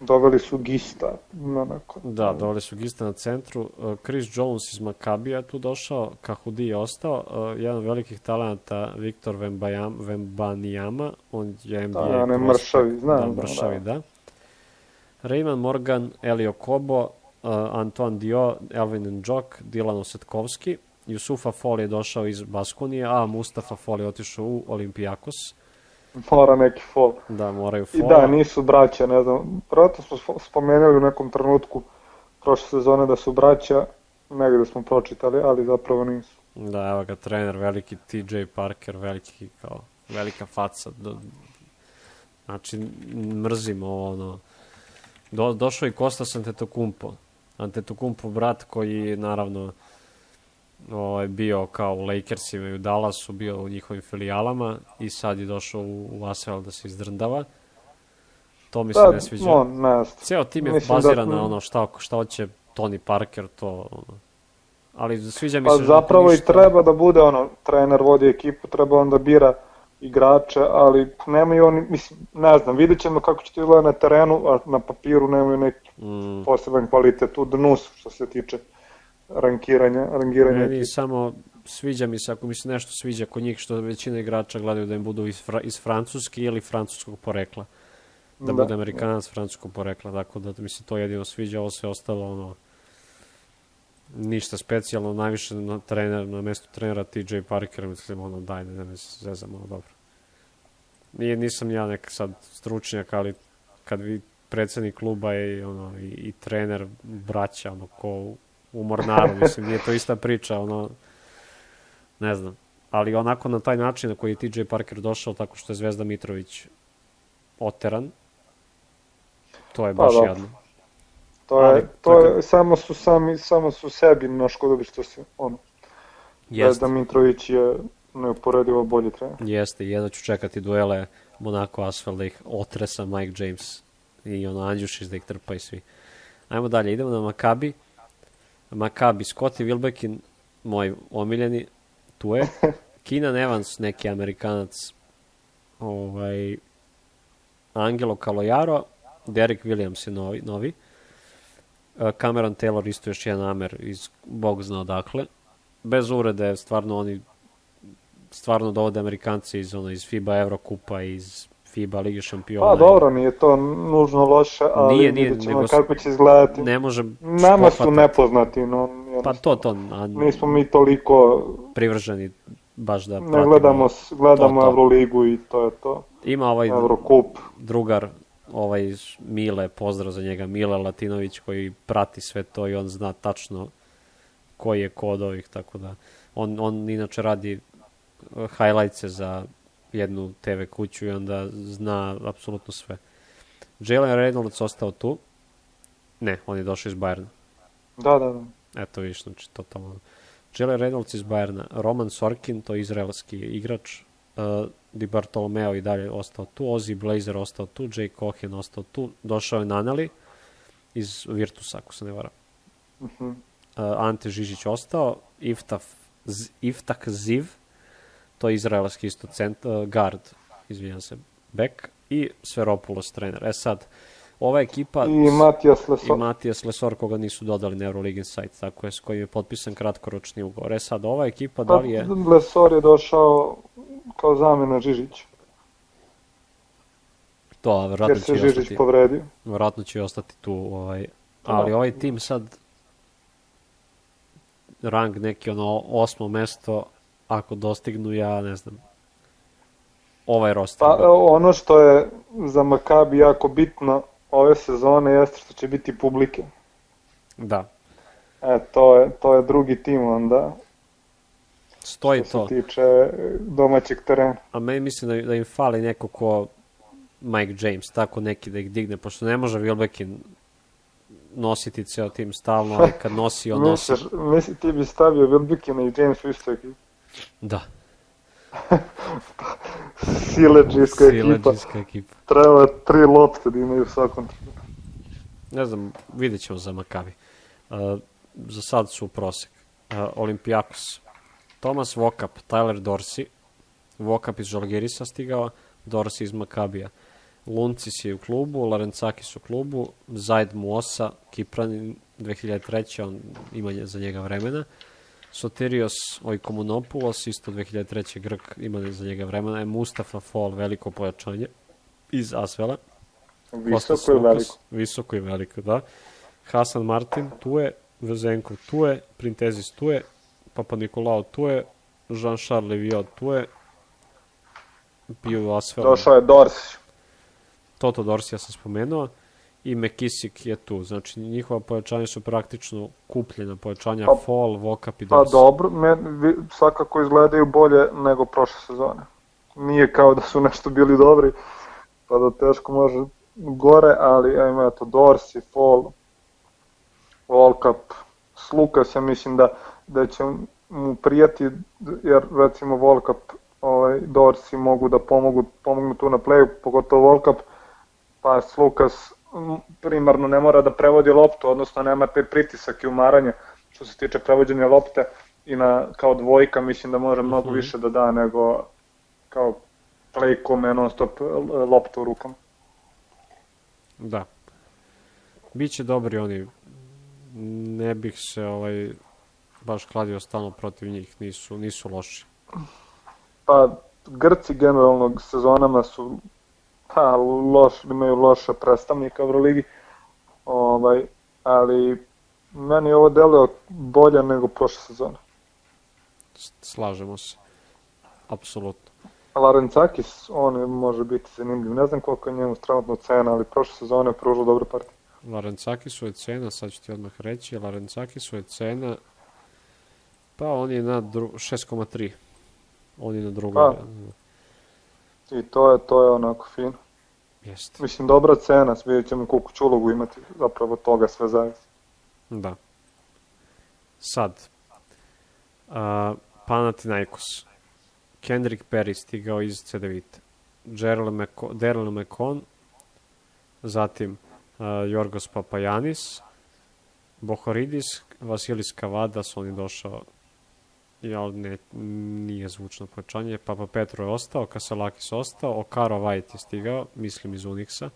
Doveli su Gista. Onako.
Da, doveli su Gista na centru. Chris Jones iz Makabija tu došao, Kahudi je ostao. Jedan od velikih talenta, Viktor Vembanijama, on je NBA
da, ne mršavi, znam.
Da, mršavi, da. da. Raymond Morgan, Elio Kobo, uh, Antoine Dio, Elvin Njok, Dilan Osetkovski, Jusufa Fol je došao iz Baskonije, a Mustafa Fol je otišao u Olimpijakos.
Mora neki Fol.
Da, moraju Fol.
I da, nisu braća, ne znam, vratno smo spomenuli u nekom trenutku prošle sezone da su braća, negde smo pročitali, ali zapravo nisu.
Da, evo ga trener, veliki TJ Parker, veliki kao, velika faca. Do, znači, mrzimo ovo, ono, do, došao i Kostas Antetokumpo. Antetokumpo brat koji naravno ovaj, bio kao u Lakersima i u Dallasu, bio u njihovim filijalama i sad je došao u, u Asvel da se izdrndava. To mi se da, ne sviđa. No,
ne.
Ceo tim je Mislim baziran da... na ono šta, šta hoće Tony Parker, to ono. Ali sviđa mi
pa,
se...
Pa zapravo ništa... i treba da bude ono, trener vodi ekipu, treba onda bira igrače, ali nemaju oni, mislim, ne znam, vidjet ćemo kako će to izgleda na terenu, a na papiru nemaju neki mm. poseban kvalitet u dnu što se tiče rankiranja, rangiranja.
Meni samo sviđa mi se, ako mi se nešto sviđa kod njih, što većina igrača gledaju da im budu iz, fra, iz francuski ili francuskog porekla. Da, da bude amerikanac da. francuskog porekla, tako da mi se to jedino sviđa, ovo sve ostalo, ono, ništa specijalno, najviše na trener, na mestu trenera TJ Parker, mislim, ono, daj, ne, ne, zezam, ono, dobro. Nije, nisam ja nek sad stručnjak, ali kad vi predsednik kluba i, ono, i, i trener braća, ono, ko u Mornaru, mislim, nije to ista priča, ono, ne znam. Ali onako na taj način na koji je TJ Parker došao, tako što je Zvezda Mitrović oteran, to je
Pa,
baš
dobro.
jadno.
To je,
Ali,
to
tako-
je, samo su sami, samo su sebi naškodili što se, ono,
Jeste,
Zvezda Mitrović je neuporedivo bolji trener.
jeste, jedno ću čekati duele Monaco Asfalt da ih otresa Mike James i ono Andjušić da ih trpa i svi. Ajmo dalje, idemo na Makabi. Makabi, Scotty Wilbekin, moj omiljeni, tu je. Keenan Evans, neki Amerikanac, ovaj, Angelo Calojaro, Derek Williams je novi, novi. E, Cameron Taylor isto još jedan Amer iz Bog zna odakle. Bez uvrede, stvarno oni stvarno dovode Amerikanci iz, ono, iz FIBA Evrokupa, iz FIBA Lige šampiona.
Pa dobro, nije to nužno loše, ali
Nije, nije,
vidjet ćemo
nego
kako će izgledati.
Ne može
Nama su nepoznati, no,
Pa to, to, a
nismo mi toliko,
privrženi baš da
ne
pratimo.
gledamo, s- gledamo
to, to.
Euroligu i to je to.
Ima ovaj
Eurocup.
drugar, ovaj Mile, pozdrav za njega, Mile Latinović koji prati sve to i on zna tačno koji je kod ovih, tako da on, on inače radi highlightse za jednu TV kuću i onda zna apsolutno sve. Jalen Reynolds ostao tu. Ne, on je došao iz Bayerna.
Da, da, da.
Eto viš, znači totalno. Jalen Reynolds iz Bayerna, Roman Sorkin, to je izraelski igrač, uh, Di Bartolomeo i dalje ostao tu, Ozzy Blazer ostao tu, Jay Cohen ostao tu, došao je Nanali iz Virtusa, ako se ne varam.
Mhm.
Uh, Ante Žižić ostao, Iftaf, Z, Iftak Ziv, to je izraelski isto cent, uh, guard, izvinjam se, back, i Sveropulos trener. E sad, ova ekipa...
I Matijas
I
Lesor.
Matijas Lesor koga nisu dodali na Euroligin sajt, tako je, s kojim je potpisan kratkoročni ugovor. E sad, ova ekipa da
Pa,
li je...
Lesor je došao kao zamjena Žižić,
To, a verovatno će, i
Žižić
ostati,
povredio.
verovatno će i ostati tu. Ovaj, ali
Da.
ovaj tim sad rang neki ono osmo mesto, ako dostignu ja ne znam ovaj roster.
Pa ono što je za Makabi jako bitno ove sezone jeste što će biti publike.
Da,
E, to je, to je drugi tim onda,
stoji
što
to.
se tiče domaćeg terena.
A meni mislim da, da im fali neko ko Mike James, tako neki da ih digne, pošto ne može Wilbekin nositi ceo tim stalno, ali kad nosi, on nosi.
Misliš, misli, ti bi stavio Wilbekina i James u istu ekipu.
Da,
Sileđijska ekipa.
ekipa.
Treba tri lopte da imaju u svakom trenutku.
Ne znam, vidjet ćemo za Makabi. Uh, za sad su u prosek. Uh, Olimpijakos. Thomas Vokap, Tyler Dorsey. Vokap iz Žalgirisa stigao, Dorsey iz Makabija. Luncis je u klubu, Larencakis u klubu, Zaid Muosa, Kipran 2003. on ima za njega vremena. Sotirios Ojkomunopoulos, isto 2003. Grk, ima za njega vremena. Je Mustafa Fall, veliko pojačanje iz Asvela. Kostas
Visoko i
Lukas,
veliko.
Visoko i veliko, da. Hasan Martin, tu je. Vezenkov, tu je. Printezis, tu je. Papa Nikolao, tu je. Jean-Charles Leviot, tu je. Bio Asvel.
Došao je Dorsić.
Toto Dorsija sam spomenuo. I Mekisik je tu. Znači, njihova pojačanja su praktično kupljena pojačanja
Pa-
Fall, Vokap i
Pa
Dorsi.
dobro, me, vi, svakako izgledaju bolje nego prošle sezone. Nije kao da su nešto bili dobri, pa da teško može gore, ali ja ima to Dorsi, Fall, Volkap, Slukas, ja mislim da, da će mu prijati, jer recimo Volkap, ovaj, Dorsi mogu da pomogu, pomognu tu na playu, pogotovo Volkap, pa Slukas primarno ne mora da prevodi loptu, odnosno nema taj pritisak i umaranje što se tiče prevođenja lopte i na, kao dvojka mislim da može mnogo
Mhm.
više da da nego kao play kome non stop l- lopta u rukama.
Da. Biće dobri oni. Ne bih se ovaj baš kladio stalno protiv njih, nisu, nisu loši.
Pa Grci generalno sezonama su pa, loš, imaju loše predstavnika u Euroligi, ovaj, ali meni ovo deluje bolje nego prošle sezone.
Slažemo se. Apsolutno.
Larencakis, on je, može biti zanimljiv. Ne znam koliko je njemu trenutno cena, ali prošle sezone je pružio dobre partije.
Larencakisu je cena, sad ću ti odmah reći, Larencakisu je cena, pa on je na 6,3. On je na drugom.
Pa, I to je, to je onako fino.
Jeste.
Mislim, dobra cena, vidjet ćemo koliko će ulogu imati zapravo toga sve zajedno.
Da. Sad, uh, Panathinaikos. Kendrick Perry stigao iz Cedevita. Daryl McCon, zatim uh, Jorgos Papajanis, Bohoridis, Vasilis Kavadas, on je došao ja, ne, nije zvučno pojačanje, Papa Petro je ostao, Kasalakis ostao, Okaro White je stigao, mislim iz Unixa,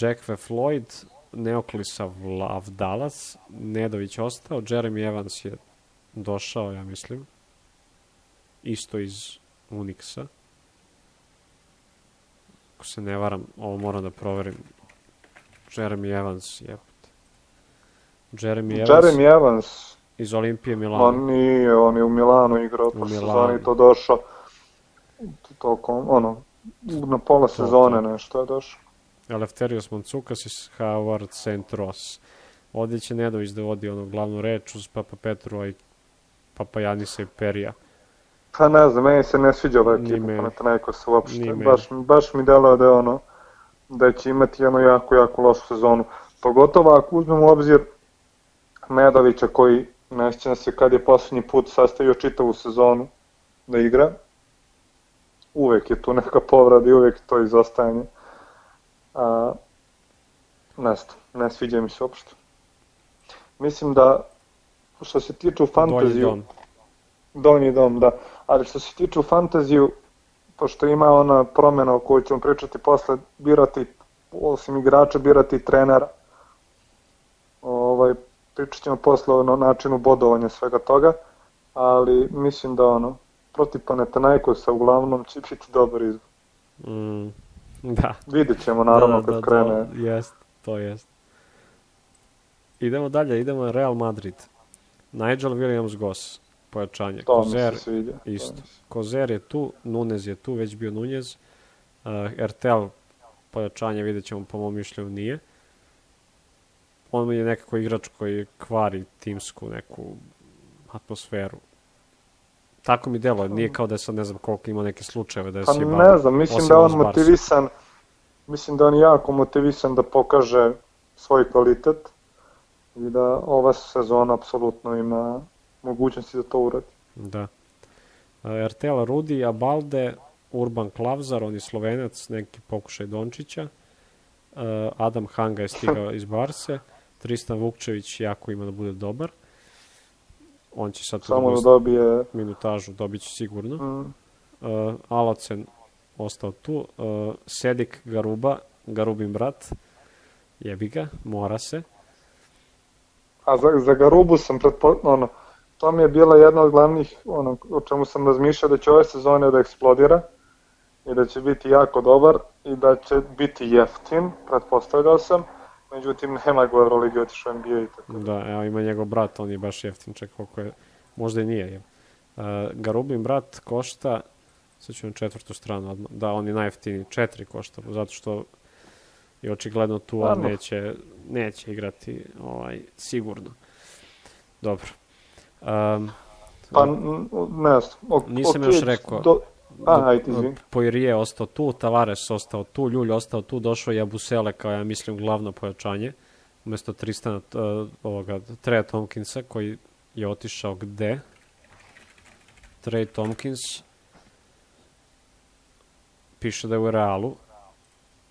Jack V. Floyd, Neoklisa Vlavdalas, Nedović ostao, Jeremy Evans je došao, ja mislim, isto iz Unixa. Ako se ne varam, ovo moram da proverim. Jeremy Evans, jebote. Jeremy Evans.
Jeremy Evans.
Iz Olimpije Milano.
On nije, on je u Milanu igrao, po sezoni to došao. Toliko, ono, na pola sezone nešto je došao.
Eleftherios Montsukas iz Howard St. Ross. Ovdje će Nedović da vodi ono glavnu reč uz Papa Petru i Papa Janisa i Perija.
Pa ne znam, meni se ne sviđa ova ekipa Panathinaikos uopšte. Baš, baš mi deluje da je ono, da će imati jednu jako, jako lošu sezonu. Pogotovo ako uzmemo u obzir Medovića koji ne sjećam se kad je poslednji put sastavio čitavu sezonu da igra. Uvek je tu neka povrada i uvek to izostajanje. A, ne znam, ne sviđa mi se uopšte. Mislim da što se tiče u fantaziju... Donji dom, da. Ali što se tiče u fantaziju, pošto ima ona promjena o kojoj ćemo pričati posle, birati, osim igrača, birati trenera. Ovaj, pričat ćemo posle o načinu bodovanja svega toga, ali mislim da ono, protiv Panetanaikosa uglavnom će biti dobar izbor.
Mm, da.
Vidjet ćemo naravno da, da, kad da, krene.
To jest, to jest. Idemo dalje, idemo Real Madrid. Nigel Williams-Goss pojačanje.
To Kozer, mi se sviđa.
Isto. Kozer je tu, Nunez je tu, već bio Nunez. Uh, Ertel pojačanje vidjet ćemo po mom mišljenju nije. On je nekako igrač koji kvari timsku neku atmosferu. Tako mi delo, nije kao da je sad ne znam koliko ima neke slučajeve da je
pa ne znam, mislim da on motivisan, mislim da on jako motivisan da pokaže svoj kvalitet i da ova sezona apsolutno ima mogućnosti da to uradi.
Da. Ertela Rudi, Abalde, Urban Klavzar, on je slovenac, neki pokušaj Dončića. Adam Hanga je stigao iz Barse. Tristan Vukčević jako ima da bude dobar. On će sad
Samo da dobije
minutažu, dobit će sigurno. Mm. Uh, Alocen ostao tu. Uh, Sedik Garuba, Garubin brat. Jebi ga, mora se.
A za, za Garubu sam pretpo, ono, to mi je bila jedna od glavnih, ono, o čemu sam razmišljao da će ove sezone da eksplodira i da će biti jako dobar i da će biti jeftin, pretpostavljao sam, međutim nema go Euroligi otišao NBA i tako.
Da, evo ima njegov brat, on je baš jeftin, ček koliko je, možda i nije. Je. Uh, Garubin brat košta, sad ću na četvrtu stranu, odmah, da, on je najjeftiniji, četiri košta, zato što je očigledno tu, a neće, neće igrati ovaj, sigurno. Dobro. Um,
pa, ne znam. Ok,
nisam okay, još rekao. Do,
a, ajde, izvim.
Poirije ostao tu, Tavares ostao tu, Ljulj ostao tu, došao je Abusele kao, ja mislim, glavno pojačanje, umesto Tristana, uh, ovoga, Treja Tomkinsa, koji je otišao gde? Trey Tomkins piše da je u Realu.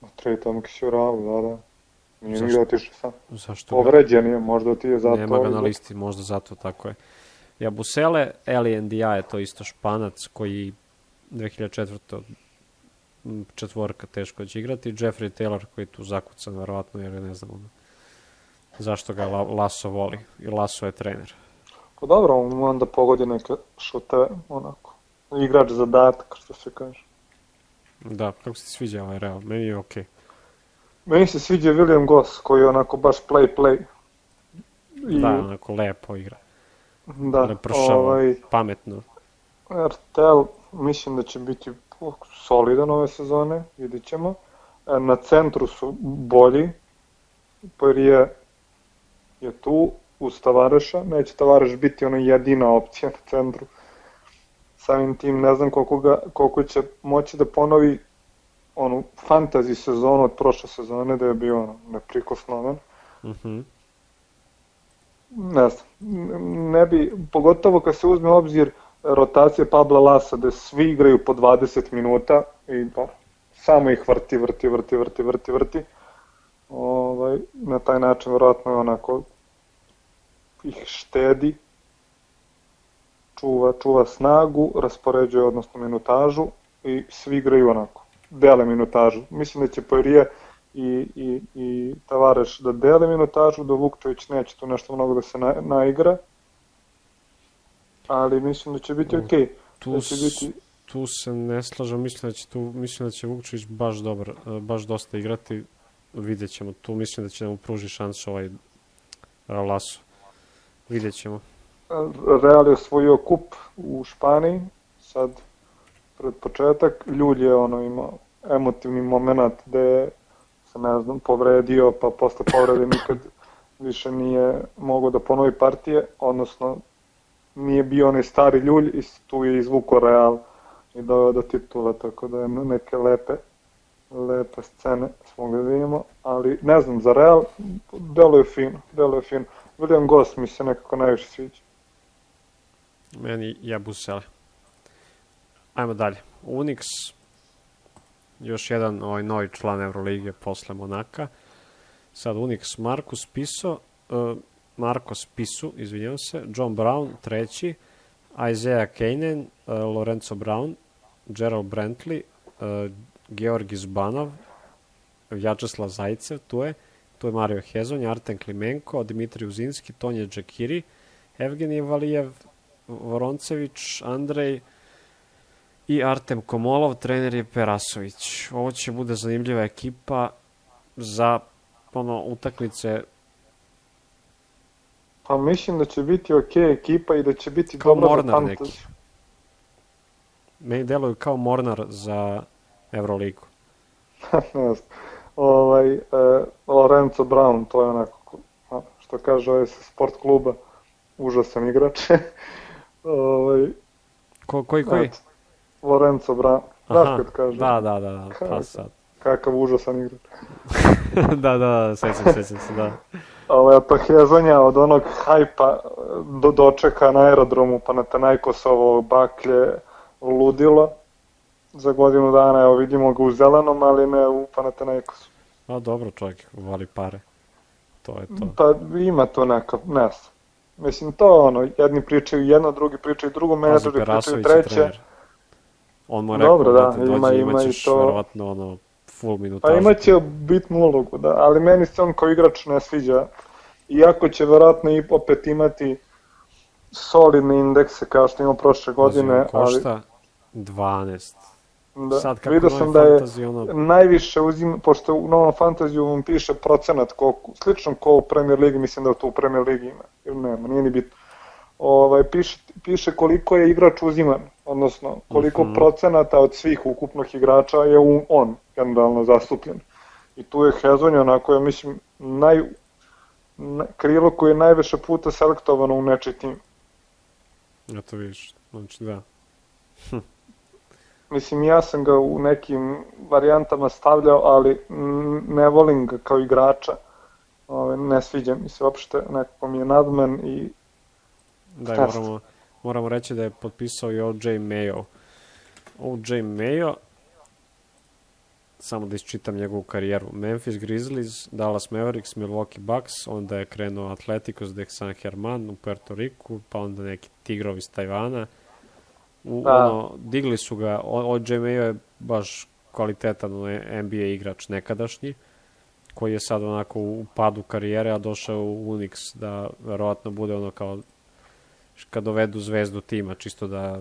Trey Tomkins je u Realu, da, da. Nije
Zašto?
otišao sam.
Zašto?
Povređen je, možda ti je zato.
Nema ga na listi, možda zato, tako je. Jabusele, Eli Ndia je to isto španac koji 2004. četvorka teško će igrati. Jeffrey Taylor koji tu zakucan, verovatno, jer ne znam ono, zašto ga Laso voli. I Laso je trener.
Pa dobro, on onda pogodi neke šute, onako. Igrač zadatak, što se kaže.
Da, kako se sviđa ovaj Real? Meni je okej. Okay.
Meni se sviđa William Goss, koji je onako baš play-play.
I... Da, onako lepo igra.
Da,
Leprošavo, ovaj... pametno.
RTL mislim da će biti solidan ove sezone, vidit ćemo. E, na centru su bolji, Poirije je tu, uz Tavareša, neće Tavareš biti ona jedina opcija na centru. Samim tim ne znam koliko, ga, koliko će moći da ponovi onu fantasy sezonu od prošle sezone da je bio ono, neprikosnoven. Mm -hmm. Ne znam, ne bi, pogotovo kad se uzme obzir rotacije Pabla Lasa, da svi igraju po 20 minuta i pa, samo ih vrti, vrti, vrti, vrti, vrti, vrti. Ovaj, na taj način vjerojatno je onako ih štedi, čuva, čuva snagu, raspoređuje odnosno minutažu i svi igraju onako, dele minutažu. Mislim da će Poirije i, i, i Tavareš da dele minutažu, da Vukčević neće tu nešto mnogo da se na, naigra, ali mislim da će biti okej. Okay.
Tu,
da će biti...
tu se ne slažem, mislim da će, tu, mislim da će Vukčević baš dobro, baš dosta igrati, vidjet ćemo. Tu mislim da će da mu pruži šansu ovaj Laso. Vidjet ćemo.
Real je osvojio kup u Španiji, sad pred početak. Ljulj je ono imao emotivni moment gde se ne znam, povredio, pa posle povrede nikad više nije mogao da ponovi partije, odnosno nije bio onaj stari ljulj i tu je izvuko Real i doveo do titula, tako da je neke lepe lepe scene smo ga vidimo, ali ne znam, za Real deluje fino, deluje fino. William Goss mi se nekako najviše sviđa.
Meni jabusele. Ajmo dalje. Unix, još jedan ovaj novi član Euroligije posle Monaka. Sad Unix Markus Piso, uh, Marcos Pisu, izvinjam se, John Brown, treći, Isaiah Kanen, uh, Lorenzo Brown, Gerald Brantley, uh, Georgi Zbanov, Vjačeslav Zajcev, tu je, tu je Mario Hezonj, Arten Klimenko, Dimitrij Uzinski, Tonje Džakiri, Evgenij Valijev, Voroncević, Andrej i Artem Komolov, trener je Perasović. Ovo će bude zanimljiva ekipa za ono, utakmice
Pa mislim da će biti ok ekipa i da će biti kao dobra Mornar za fantasy. Neki.
Meni deluju kao Mornar za Euroligu.
ne znam. Ovaj, e, Lorenzo Brown, to je onako, što kaže ovaj sa sport kluba, užasan igrač.
ovaj, Ko, koji, koji? Et,
Lorenzo Brown. Znaš kad kaže?
Da, da, da, da, pa sad.
Kakav užasan igrač.
da, da, sećam, sećam se, da.
Pa Hezonja od onog hajpa do, dočeka na aerodromu, pa na Tanajkosovo baklje ludilo za godinu dana, evo vidimo ga u zelenom, ali ne u Panathinaikosu.
A dobro, čovjek voli pare. To je to.
Pa ima to neka, ne Mislim, to ono, jedni pričaju jedno, drugi pričaju drugo, menadžeri pričaju treće. Trener.
On mu rekao Dobro, da, da ima, dođe, ima i to. verovatno ono, full minutažu.
Pa imaće bitnu ulogu, da, ali meni se on kao igrač ne sviđa. Iako će verovatno i opet imati solidne indekse kao što ima prošle godine.
Košta ali... 12
Da, Sad kako vidio sam da je ono... najviše uzim, pošto u novom fantaziju vam piše procenat, koliko, slično ko u Premier Ligi, mislim da to u Premier Ligi ima, ili nema, nije ni bitno. Ovaj, piše, piše koliko je igrač uziman, odnosno koliko mhm. -huh. procenata od svih ukupnih igrača je u, on generalno zastupljen. I tu je Hezonja onako, ja mislim, naj, na, krilo koje je najviše puta selektovano u nečiji tim.
Ja to vidiš, znači da.
Mislim, ja sam ga u nekim varijantama stavljao, ali ne volim ga kao igrača. Ove, ne sviđa mi se uopšte, nekako mi je nadmen i...
Da, moramo, moramo reći da je potpisao i O.J. Mayo. O.J. Mayo, samo da isčitam njegovu karijeru. Memphis Grizzlies, Dallas Mavericks, Milwaukee Bucks, onda je krenuo Atleticos de San Herman u Puerto Riku, pa onda neki Tigrovi iz Tajvana, U, da. ono, digli su ga, od Mayo je baš kvalitetan NBA igrač nekadašnji, koji je sad onako u padu karijere, a došao u Unix da verovatno bude ono kao kad dovedu zvezdu tima, čisto da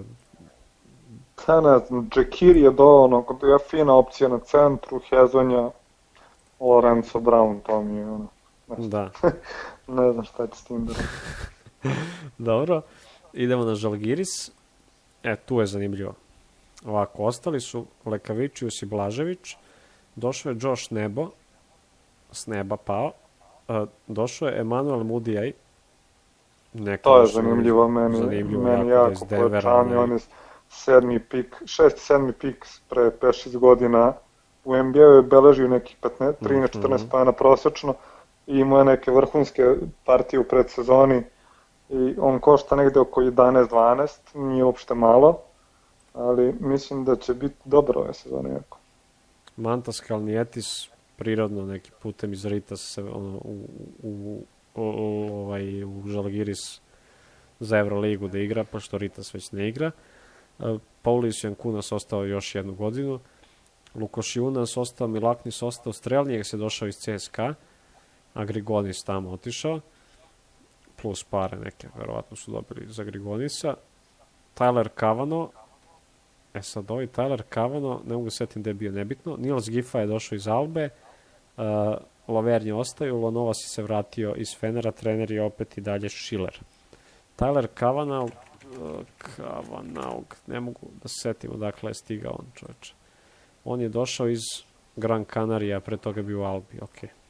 Pa ne znam, Džekir je do ono, je fina opcija na centru, Hezonja, Lorenzo Brown, to mi je ono.
Da.
ne znam šta će s tim da
Dobro, idemo na Žalgiris E, tu je zanimljivo. Ovako, ostali su Lekavičius i Blažević, došao je Josh Nebo, s neba pao, uh, došao je Emanuel Mudijaj,
Neka to je zanimljivo meni, zanimljivo, meni jako, pojačanje, on je sedmi pik, šesti, sedmi pik pre 5-6 godina u NBA je beležio neki 15, 13, 14 mm -hmm. pana prosečno i imao je neke vrhunske partije u predsezoni i on košta negde oko 11-12, nije uopšte malo, ali mislim da će biti dobro ove sezone jako.
Mantas Kalnijetis prirodno neki putem iz Rita se ono, u, u, u, u, ovaj, u Žalgiris za Euroligu da igra, pošto Ritas već ne igra. Paulis Jankunas ostao još jednu godinu. Lukoš Junas ostao, Milaknis ostao, Strelnijeg se došao iz CSKA, a Grigonis tamo otišao, plus pare neke, verovatno su dobili za Grigonisa. Tyler Kavano, e sad ovaj Tyler Kavano, ne mogu setim da je bio nebitno, Nils Gifa je došao iz Albe, uh, Lavernje ostaju, Lonovas se vratio iz Fenera, trener je opet i dalje Schiller. Tyler Kavanaugh, Kavanaugh, ne mogu da se setim odakle je stigao on čoveče. On je došao iz Gran Canaria, pre toga bio u Albi, okej. Okay.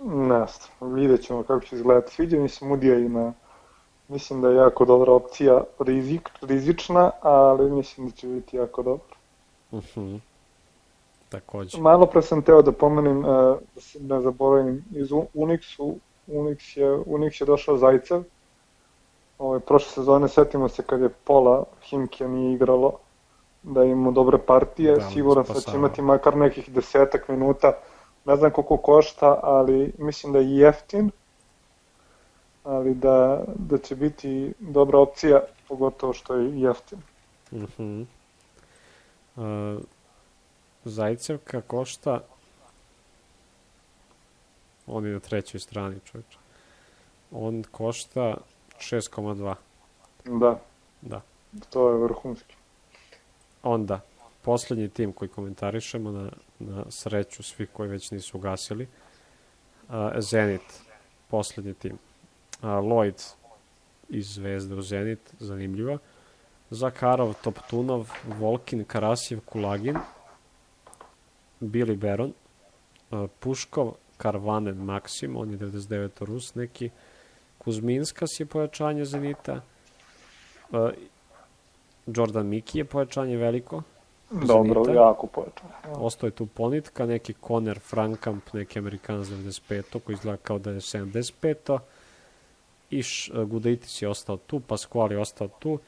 Ne vidjet ćemo kako će izgledati. Sviđa mi se Mudija ima, mislim da je jako dobra opcija, rizik, rizična, ali mislim da će biti jako dobro.
Uh mhm. -huh. Takođe.
Malo pre sam teo da pomenem, uh, da se ne zaboravim, iz Unixu, Unix je, Unix je došao Zajcev, Ove, prošle sezone setimo se kad je pola Himke nije igralo, da imamo dobre partije, da, siguran sam da će imati makar nekih desetak minuta, ne znam koliko košta, ali mislim da je jeftin, ali da, da će biti dobra opcija, pogotovo što je jeftin.
Uh -huh. uh, Zajcevka košta on je na trećoj strani čovječe. On košta 6,2.
Da.
Da.
To je vrhunski.
Onda, poslednji tim koji komentarišemo na, na sreću svi koji već nisu ugasili, uh, Zenit, poslednji tim. Uh, Lloyd iz Zvezde u Zenit, zanimljiva. Zakarov, Toptunov, Volkin, Karasjev, Kulagin, Billy Baron, uh, Puškov, Karvanen Maksim, on je 99 Rus neki, Kuzminskas je pojačanje Zenita, uh, Jordan Miki je pojačanje veliko,
Dobro, Zenita. jako pojačanje.
Ja. Ostao je tu Ponitka, neki Conner Frankamp, neki Amerikan 95 koji izgleda kao da je 75 i uh, Gudaitis je ostao tu, Pasquale je ostao tu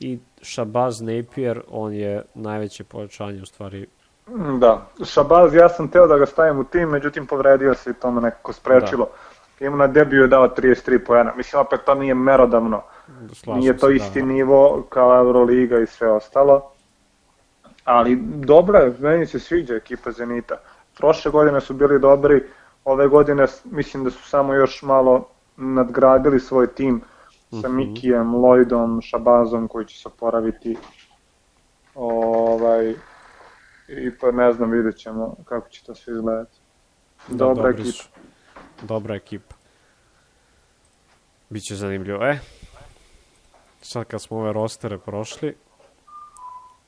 i Shabazz Napier, on je najveće pojačanje u stvari
Da, Šabaz, ja sam teo da ga stavim u tim, međutim povredio se i to me nekako sprečilo. Da. Ima na debiju je dao 33 pojena. Mislim, opet to nije merodavno. Slažem nije to se, isti da, da. nivo kao Euroliga i sve ostalo. Ali dobro je, meni se sviđa ekipa Zenita. Prošle godine su bili dobri, ove godine mislim da su samo još malo nadgradili svoj tim sa mhm. Mikijem, Lloydom, Šabazom koji će se oporaviti. Ovaj, i pa ne znam, vidjet ćemo kako će to sve izgledati. Da, dobra ekipa. Su.
Dobra ekipa. Biće zanimljivo. E, sad kad smo ove rostere prošli,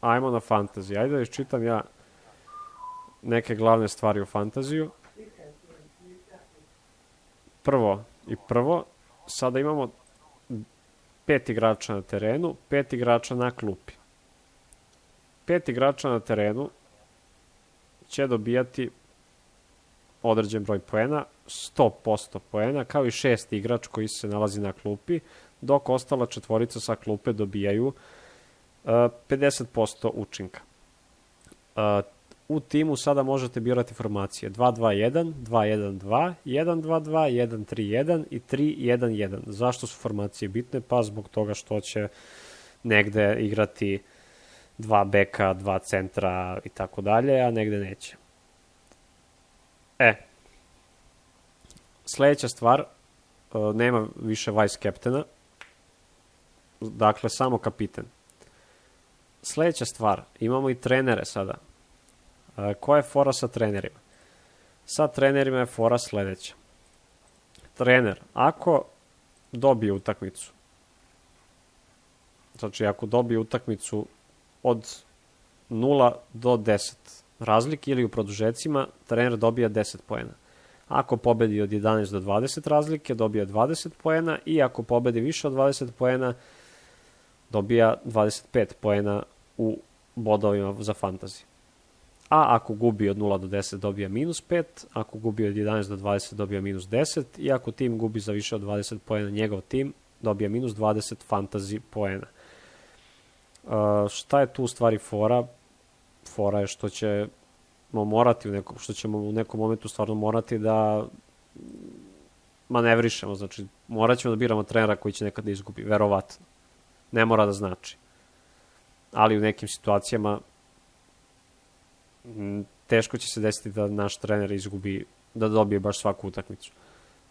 ajmo na fantaziju. Ajde da iščitam ja neke glavne stvari u fantaziju. Prvo i prvo, sada imamo pet igrača na terenu, pet igrača na klupi. Pet igrača na terenu će dobijati određen broj poena, 100% poena, kao i šesti igrač koji se nalazi na klupi, dok ostala četvorica sa klupe dobijaju uh, 50% učinka. Uh, u timu sada možete birati formacije 2-2-1, 2-1-2, 1-2-2, 1-3-1 i 3-1-1. Zašto su formacije bitne? Pa zbog toga što će negde igrati uh, dva beka, dva centra i tako dalje, a negde neće. E, sledeća stvar, e, nema više vice captaina, dakle samo kapiten. Sledeća stvar, imamo i trenere sada. E, koja je fora sa trenerima? Sa trenerima je fora sledeća. Trener, ako dobije utakmicu Znači, ako dobije utakmicu od 0 do 10 razlike ili u produžecima, trener dobija 10 poena. Ako pobedi od 11 do 20 razlike, dobija 20 poena i ako pobedi više od 20 poena, dobija 25 poena u bodovima za fantasy. A ako gubi od 0 do 10 dobija minus 5, ako gubi od 11 do 20 dobija minus 10 i ako tim gubi za više od 20 poena njegov tim dobija minus 20 fantasy poena. Uh, šta je tu u stvari fora? Fora je što ćemo morati u nekom, što ćemo u nekom momentu stvarno morati da manevrišemo, znači morat ćemo da biramo trenera koji će nekad da izgubi, verovatno. Ne mora da znači. Ali u nekim situacijama teško će se desiti da naš trener izgubi, da dobije baš svaku utakmicu.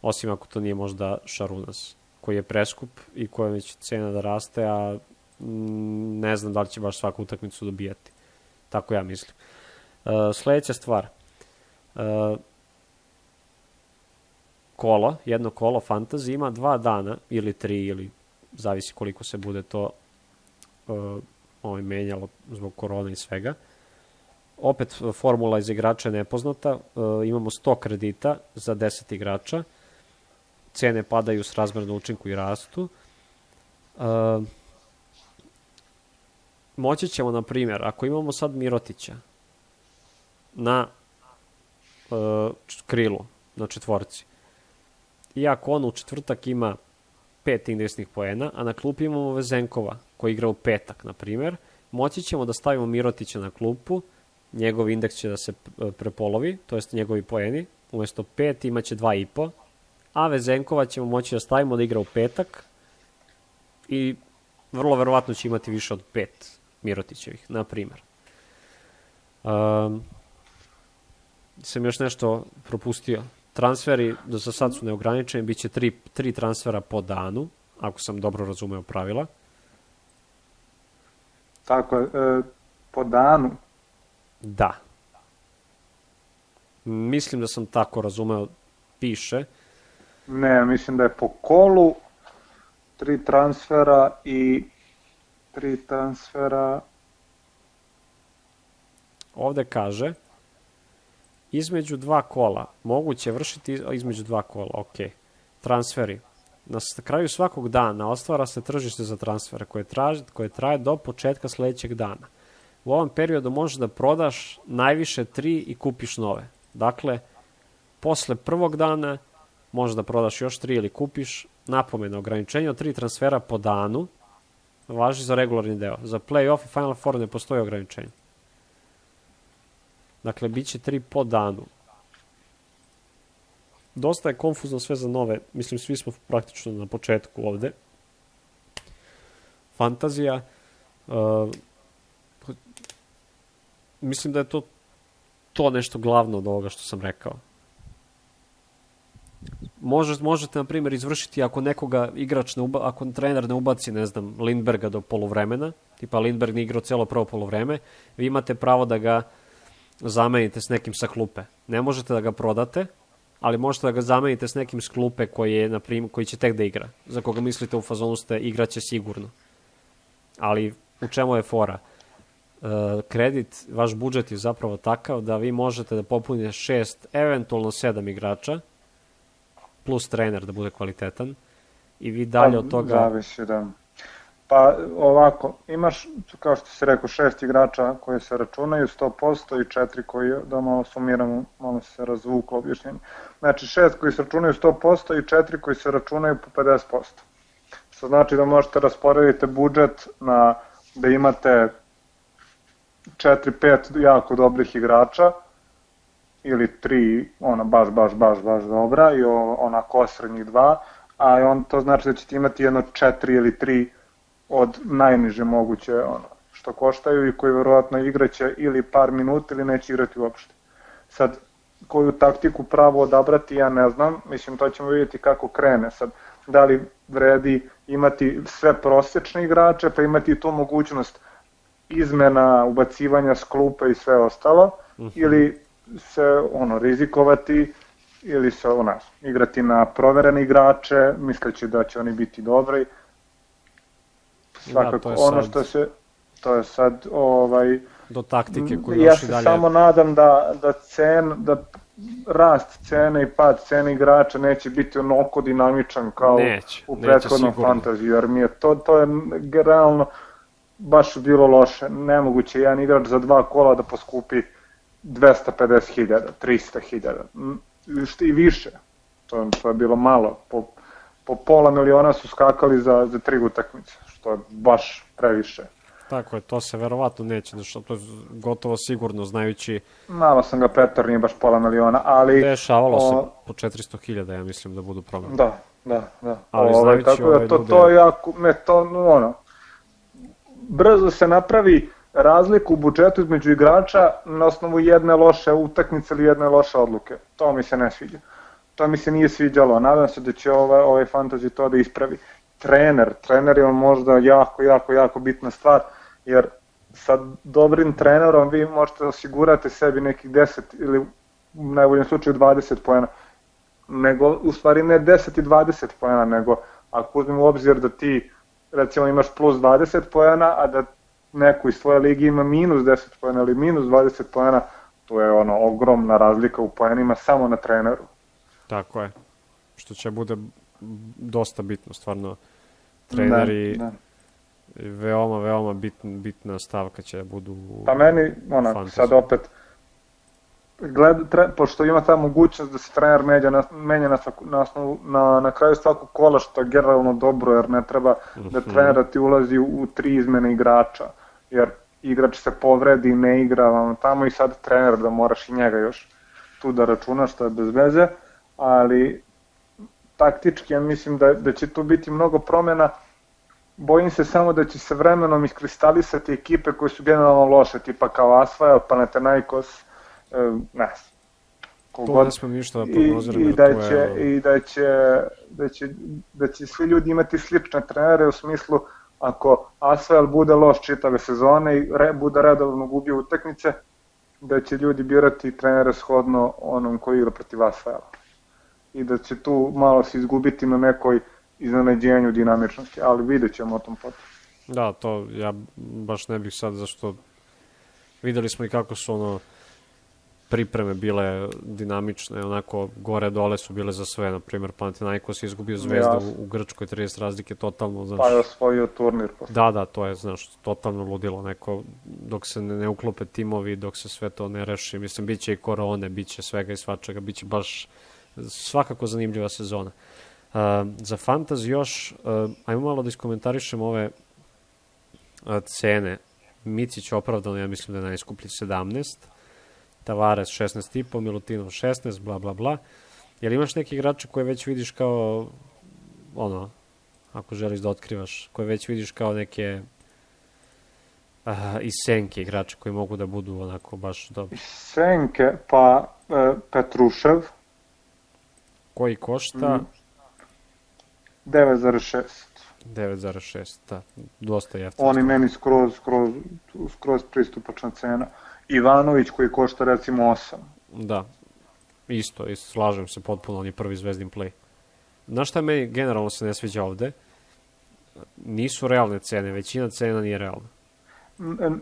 Osim ako to nije možda Šarunas, koji je preskup i koja već cena da raste, a ne znam da li će baš svaku utakmicu dobijati. Tako ja mislim. Uh, sledeća stvar. Uh, kolo, jedno kolo fantasy ima dva dana ili tri ili zavisi koliko se bude to uh, ovaj, menjalo zbog korona i svega. Opet formula iz igrača je nepoznata, uh, imamo 100 kredita za 10 igrača, cene padaju s razmerno učinku i rastu. Uh, moći ćemo, na primjer, ako imamo sad Mirotića na uh, krilu, na četvorci, i ako on u četvrtak ima pet indeksnih poena, a na klupi imamo Vezenkova, koji igra u petak, na primjer, moći ćemo da stavimo Mirotića na klupu, njegov indeks će da se prepolovi, to jest njegovi poeni, umesto 5 imaće 2,5, a Vezenkova ćemo moći da stavimo da igra u petak i vrlo verovatno će imati više od 5 Mirotićevih, na primjer. Um, sam još nešto propustio. Transferi do sa sad su neograničeni, bit će tri, tri transfera po danu, ako sam dobro razumeo pravila.
Tako je, e, po danu?
Da. Mislim da sam tako razumeo, piše.
Ne, mislim da je po kolu tri transfera i tri transfera.
Ovde kaže između dva kola, moguće vršiti između dva kola, ok. Transferi. Na kraju svakog dana ostvara se tržište za transfere koje, traži, koje traje do početka sledećeg dana. U ovom periodu možeš da prodaš najviše tri i kupiš nove. Dakle, posle prvog dana možeš da prodaš još tri ili kupiš. Napomena, ograničenje od tri transfera po danu važi za regularni deo. Za play-off i Final Four ne postoji ograničenje. Dakle, bit će tri po danu. Dosta je konfuzno sve za nove. Mislim, svi smo praktično na početku ovde. Fantazija. Uh, mislim da je to to nešto glavno od ovoga što sam rekao. Može, možete, na primjer, izvršiti ako nekoga igrač, ne uba, ako trener ne ubaci, ne znam, Lindberga do polovremena, tipa Lindberg ne igrao celo prvo polovreme, vi imate pravo da ga zamenite s nekim sa klupe. Ne možete da ga prodate, ali možete da ga zamenite s nekim s klupe koji, je, na primjer, koji će tek da igra, za koga mislite u fazonu ste igraće sigurno. Ali u čemu je fora? E, kredit, vaš budžet je zapravo takav da vi možete da popunite šest, eventualno sedam igrača, plus trener da bude kvalitetan, i vi dalje pa, od toga...
Zavisi, da. Pa ovako, imaš, kao što si rekao, šest igrača koji se računaju 100% i četiri koji, da malo sumiramo, malo se razvuklo objašnjenje. Znači šest koji se računaju 100% i četiri koji se računaju po 50%. Što znači da možete rasporediti budžet na da imate 4-5 jako dobrih igrača ili tri ona baš, baš, baš, baš dobra i ona kosrednjih dva, a on to znači da ćete imati jedno 4 ili 3 od najniže moguće ono, što koštaju i koji verovatno igraće ili par minuta ili neće igrati uopšte. Sad, koju taktiku pravo odabrati, ja ne znam, mislim to ćemo vidjeti kako krene. Sad, da li vredi imati sve prosečne igrače, pa imati tu mogućnost izmena, ubacivanja sklupa i sve ostalo, uh mhm. -huh. ili se ono rizikovati ili se ona igrati na proverene igrače, misleći da će oni biti dobri, svakako. Da, je ono sad... što se, to je sad, ovaj...
Do taktike koju
ja
još i dalje...
Ja se samo nadam da, da cen, da rast cene i pad cene igrača neće biti onako dinamičan kao
neće,
u prethodnom fantaziju, jer mi je to, to je realno baš bilo loše. Nemoguće jedan igrač za dva kola da poskupi 250.000, 300.000 i više. To, to je bilo malo. Po, po pola miliona su skakali za, za tri utakmice, što je baš previše.
Tako je, to se verovatno neće dešava, to je gotovo sigurno, znajući...
Malo sam ga Petar, nije baš pola miliona, ali...
Dešavalo o... se po 400.000, ja mislim da budu problem.
Da, da, da. Ali ove, znajući tako ove da to, ljude... to je jako, ne, to, ono, brzo se napravi razliku u budžetu između igrača na osnovu jedne loše utakmice ili jedne loše odluke. To mi se ne sviđa. To mi se nije sviđalo. Nadam se da će ovaj, ovaj fantasy to da ispravi. Trener, trener je možda jako, jako, jako bitna stvar jer sa dobrim trenerom vi možete osigurati sebi nekih 10 ili u najboljem slučaju 20 poena. Nego, u stvari ne 10 i 20 poena, nego ako uzmemo u obzir da ti recimo imaš plus 20 poena, a da neko iz tvoje ligi ima minus 10 poena ili minus 20 poena, to je ono ogromna razlika u poenima samo na treneru.
Tako je. Što će bude dosta bitno, stvarno. Treneri, da, da veoma, veoma bitna, bitna stavka će da budu
Pa meni, ona, fantasy. sad opet, gled, tre, pošto ima ta mogućnost da se trener menja na, menja na, na, osnovu, na, na kraju svakog kola, što je generalno dobro, jer ne treba da mhm. trenera ti ulazi u, u tri izmene igrača, jer igrač se povredi, ne igra vam tamo i sad trener da moraš i njega još tu da računaš, što je bez veze, ali taktički ja mislim da, da će tu biti mnogo promena, bojim se samo da će se vremenom iskristalisati ekipe koje su generalno loše, tipa kao Asfael, Panathinaikos, e, ne
Kogod, ne smem ništa da.
I, i, da će, I da će, da, će, da će svi ljudi imati slične trenere u smislu ako Asfael bude loš čitave sezone i re, bude redovno gubio utakmice, da će ljudi birati trenere shodno onom koji igra protiv Asfaela. I da će tu malo se izgubiti na nekoj iznenađenju dinamičnosti, ali vidjet ćemo o tom potom.
Da, to ja baš ne bih sad, zašto videli smo i kako su ono pripreme bile dinamične, onako gore dole su bile za sve, na primjer Panathinaikos je izgubio zvezdu ja. u, u Grčkoj 30 razlike totalno, znaš.
Pa je osvojio turnir.
Posle. Da, da, to je, znaš, totalno ludilo neko, dok se ne, ne uklope timovi, dok se sve to ne reši, mislim, bit će i korone, bit će svega i svačega, bit će baš svakako zanimljiva sezona. Uh, za fantasy još, uh, ajmo malo da iskomentarišemo ove uh, cene. Micić opravdano, ja mislim da je najskuplji 17, Tavares 16,5, Milutinov 16, bla bla bla. Jel imaš neki igrače koje već vidiš kao, ono, ako želiš da otkrivaš, koje već vidiš kao neke uh, iz senke igrače koji mogu da budu onako baš dobri?
Senke, pa uh, Petrušev.
Koji košta? Mm
9,6.
9,6, da, dosta jeftino.
Oni meni skroz, skroz, skroz pristupačna cena. Ivanović koji košta recimo 8.
Da, isto, isto, slažem se potpuno, on je prvi zvezdin play. Znaš šta meni generalno se ne sviđa ovde? Nisu realne cene, većina cena nije realna.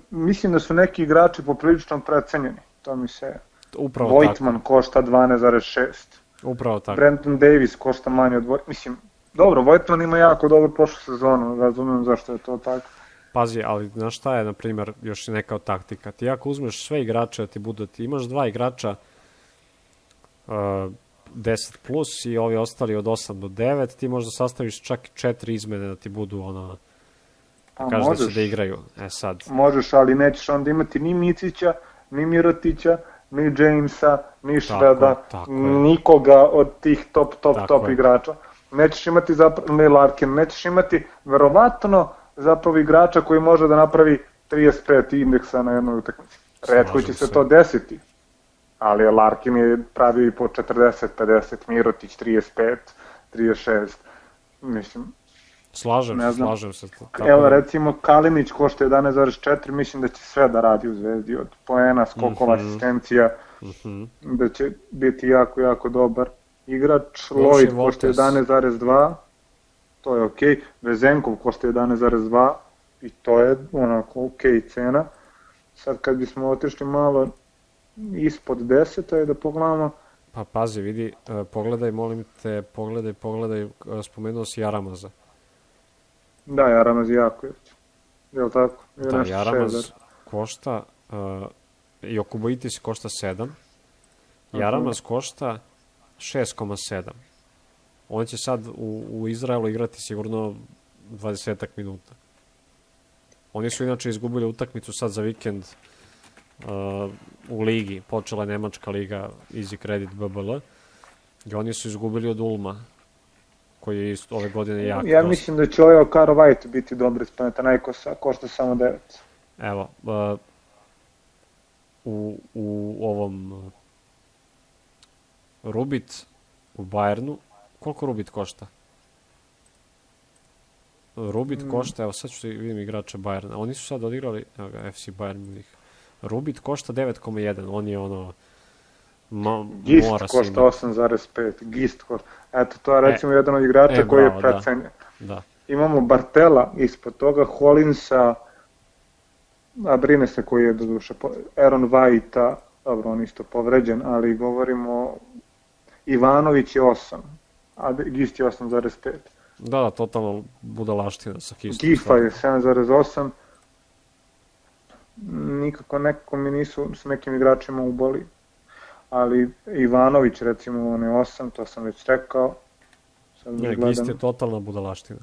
Mislim da su neki igrači poprilično precenjeni, to mi se...
Upravo
Vojtman tako. košta 12,6.
Upravo tako.
Brenton Davis košta manje od Vojtman. Mislim, Dobro, Vojtman ima jako dobro prošlu sezonu, razumem zašto je to tako.
Pazi, ali znaš šta je, na primjer, još neka od taktika. Ti ako uzmeš sve igrače da ti budu, ti imaš dva igrača uh, 10 plus i ovi ostali od 8 do 9, ti možda sastaviš čak četiri izmene da ti budu ono, da kažeš možeš, da će da igraju. E sad.
Možeš, ali nećeš onda imati ni Micića, ni Mirotića, ni Jamesa, ni tako nikoga od tih top, top, tako top je. igrača nećeš imati zapravo, ne Larkin, nećeš imati verovatno zapravo igrača koji može da napravi 35 indeksa na jednoj utakmici. Redko će se, se to desiti, ali Larkin je pravio i po 40, 50, Mirotić 35, 36, mislim,
Slažem se, slažem se.
Tako Evo, da. recimo, Kalinić košta 11,4, mislim da će sve da radi u Zvezdi, od poena, skokova, mm -hmm. asistencija, mm -hmm. da će biti jako, jako dobar igrač, Lloyd košta 11,2, to je okay. Vezenkov košta 11,2, i to je onako ok cena. Sad kad bismo otišli malo ispod 10, je da pogledamo,
Pa pazi, vidi, uh, pogledaj, molim te, pogledaj, pogledaj, uh, spomenuo si Jaramaza.
Da, Jaramaz jako je. Je li tako? Je
Da, Jaramaz
šest,
košta, uh, i Okuboitis košta 7, Jaramaz košta 6,7. On će sad u, u Izraelu igrati sigurno 20 minuta. Oni su inače izgubili utakmicu sad za vikend uh, u ligi, počela je Nemačka liga Easy Credit BBL i oni su izgubili od Ulma koji je isto ove godine jak.
Ja
dosta.
mislim da će ovaj Okaro White biti dobar iz Panathinaikosa, košta samo 9.
Evo, uh, u, u ovom uh, Rubit u Bayernu, koliko Rubit košta? Rubit
Mm.
košta, evo sad ću da vidim igrače Bayerna, oni su sad odigrali, evo ga, FC Bayern Munich. Rubit košta 9,1, on je ono, ma,
Gist
mora
košta
imati.
8,5. Gist košta. Eto, to je recimo e, jedan od igrača
e,
koji je
bravo, da.
precenjen.
Da,
Imamo Bartela ispod toga, Hollinsa, a brine se koji je do duše, po- Aaron White-a, dobro, on isto povređen, ali govorimo Ivanović je 8, a Gist je 8,5.
da, da, totalno budalaština sa Kistom.
Gifa je 7,8. Nikako nekako mi nisu s nekim igračima uboli. Ali Ivanović recimo on je 8, to sam već rekao. Sad
Ne,
gledam.
Gist je totalna budalaština.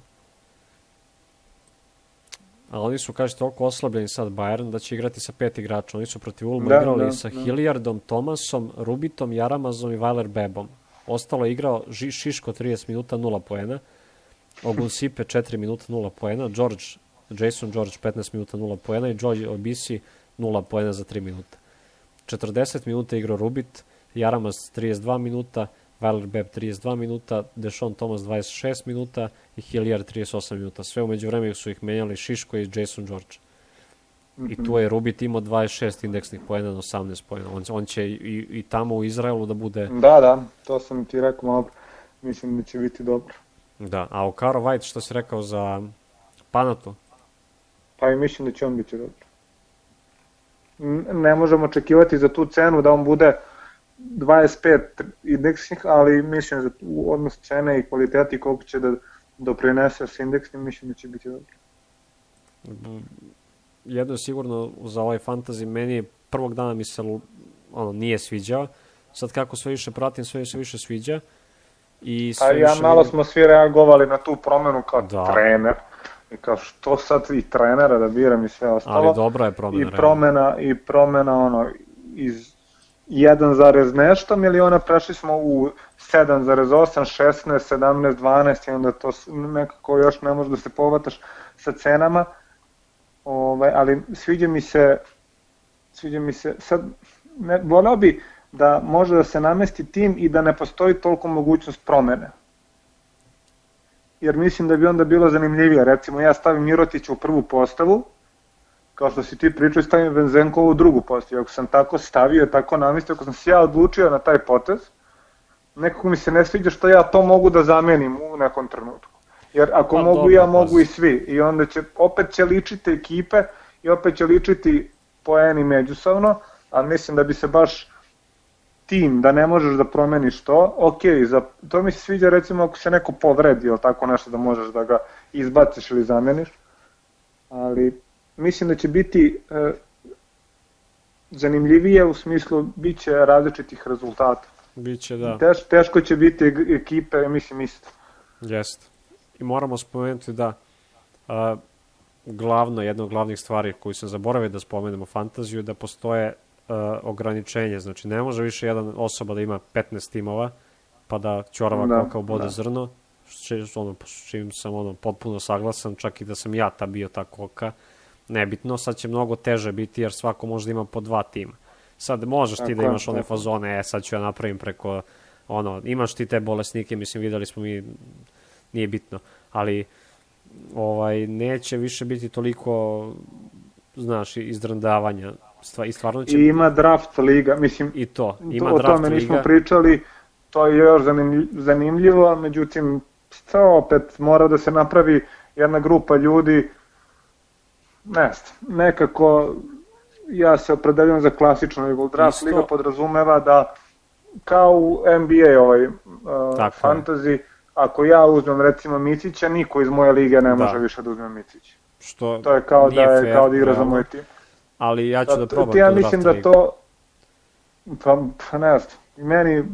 A oni su, kaže, toliko oslabljeni sad Bayern da će igrati sa pet igrača. Oni su protiv Ulma
Da,
igrali
da,
sa
da.
Hilliardom, Tomasom, Rubitom, Jaramazom i Weiler Bebom. Ostalo je igrao Šiško 30 minuta 0 poena, Ogunsipe 4 minuta 0 poena, George, Jason George 15 minuta 0 poena i Joy Obisi 0 poena za 3 minuta. 40 minuta igrao Rubit, Jaramaz 32 minuta, Weiler Beb 32 minuta, Deshaun Thomas 26 minuta i Hilliard 38 minuta. Sve umeđu vremenu su ih menjali Šiško i Jason George. I tu je Rubit imao 26 indeksnih poena na 18 poena. On, on će i, i tamo u Izraelu da bude...
Da, da, to sam ti rekao malo. Mislim da će biti dobro.
Da, a Okaro White, što si rekao za Panatu?
Pa i mislim da će on biti dobro. Ne možemo očekivati za tu cenu da on bude 25 indeksnih, ali mislim da u odnos cene i kvaliteti koliko će da doprinese s indeksnim, mislim da će biti dobro.
Jedno je sigurno za ovaj fantasy, meni je prvog dana mi se ono, nije sviđao. Sad kako sve više pratim, sve se više sviđa. I sve
A ja
više
malo smo svi reagovali na tu promenu kao
Da.
trener. I kao što sad i trenera da biram i sve ostalo.
Ali dobra je promena.
I
realno.
promena, i promena ono, iz 1, zarez nešto miliona prešli smo u 7,8, 16, 17, 12 i onda to nekako još ne može da se povataš sa cenama. Ovaj, ali sviđa mi se sviđa mi se sad ne, voleo bi da može da se namesti tim i da ne postoji toliko mogućnost promene. Jer mislim da bi onda bilo zanimljivije. Recimo ja stavim Mirotića u prvu postavu, kao što si ti pričao, stavim Venzenkovu u drugu postavu. Ako sam tako stavio, tako namestio, ako sam se ja odlučio na taj potez, nekako mi se ne sviđa što ja to mogu da zamenim u nekom trenutku. Jer ako
Pa
mogu
dobro,
ja,
pa
mogu i svi. I onda će, opet će ličiti ekipe i opet će ličiti poeni međusobno, a mislim da bi se baš tim, da ne možeš da promeniš to, ok, za, to mi se sviđa recimo ako se neko povredi ili tako nešto da možeš da ga izbaciš ili zameniš, ali mislim da će biti e, zanimljivije u smislu bit će različitih rezultata.
Biće, da.
Teš, teško će biti eg- ekipe, mislim isto.
Jeste. I moramo spomenuti da a, glavno, jedna od glavnih stvari koju sam zaboravio da spomenemo fantaziju je da postoje a, ograničenje. Znači, ne može više jedan osoba da ima 15 timova, pa da ćorava
Da,
u bode
da.
zrno, či- ono, čim sam ono, potpuno saglasan, čak i da sam ja ta bio ta koka. Nebitno, sad će mnogo teže biti jer svako može da ima po dva tima. Sad možeš ti
Tako
da
je,
imaš one
tako je.
fazone, e sad ću ja napravim preko ono, imaš ti te bolesnike, mislim videli smo mi nije bitno, ali ovaj neće više biti toliko znaš izdrndavanja Stva, i stvarno će
I ima draft liga, mislim,
i to ima
to, o
draft
tome nismo
liga
pričali, to je još zanimlj- zanimljivo, međutim, to opet mora da se napravi jedna grupa ljudi ne nekako ja se opredeljujem za klasičnu ligu. Draft
Isto.
liga podrazumeva da kao u NBA ovaj uh,
Tako je.
Ako ja uzmem recimo Micića, niko iz moje lige ne
Da.
može više da uzme Micića.
Što
To je kao da je
fair,
kao da igra za moj tim.
Ali ja ću da
Zato-
probam
ti ja
tu
mislim da to pa, pa ne znam, i meni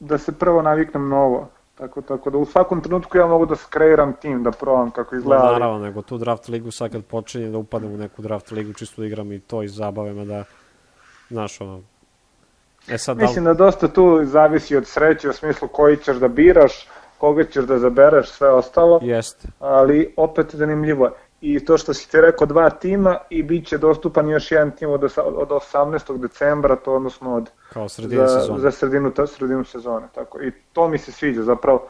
da se prvo naviknem na ovo. Tako, tako da u svakom trenutku ja mogu da skreiram tim, da probam kako izgleda. ali-
naravno, nego tu draft ligu sad kad počinje da upadnem u neku draft ligu, čisto da igram i to iz zabave me da, znaš, ono, e sad da li-
Mislim da dosta tu zavisi od sreće u smislu koji ćeš da biraš, koga ćeš da zabereš, sve ostalo,
Jeste.
ali opet zanimljivo je. I to što si ti rekao, dva tima i bit će dostupan još jedan tim od, od 18. decembra, to odnosno od
Kao
za,
sezone.
za sredinu, ta, sredinu sezone. Tako. I to mi se sviđa zapravo.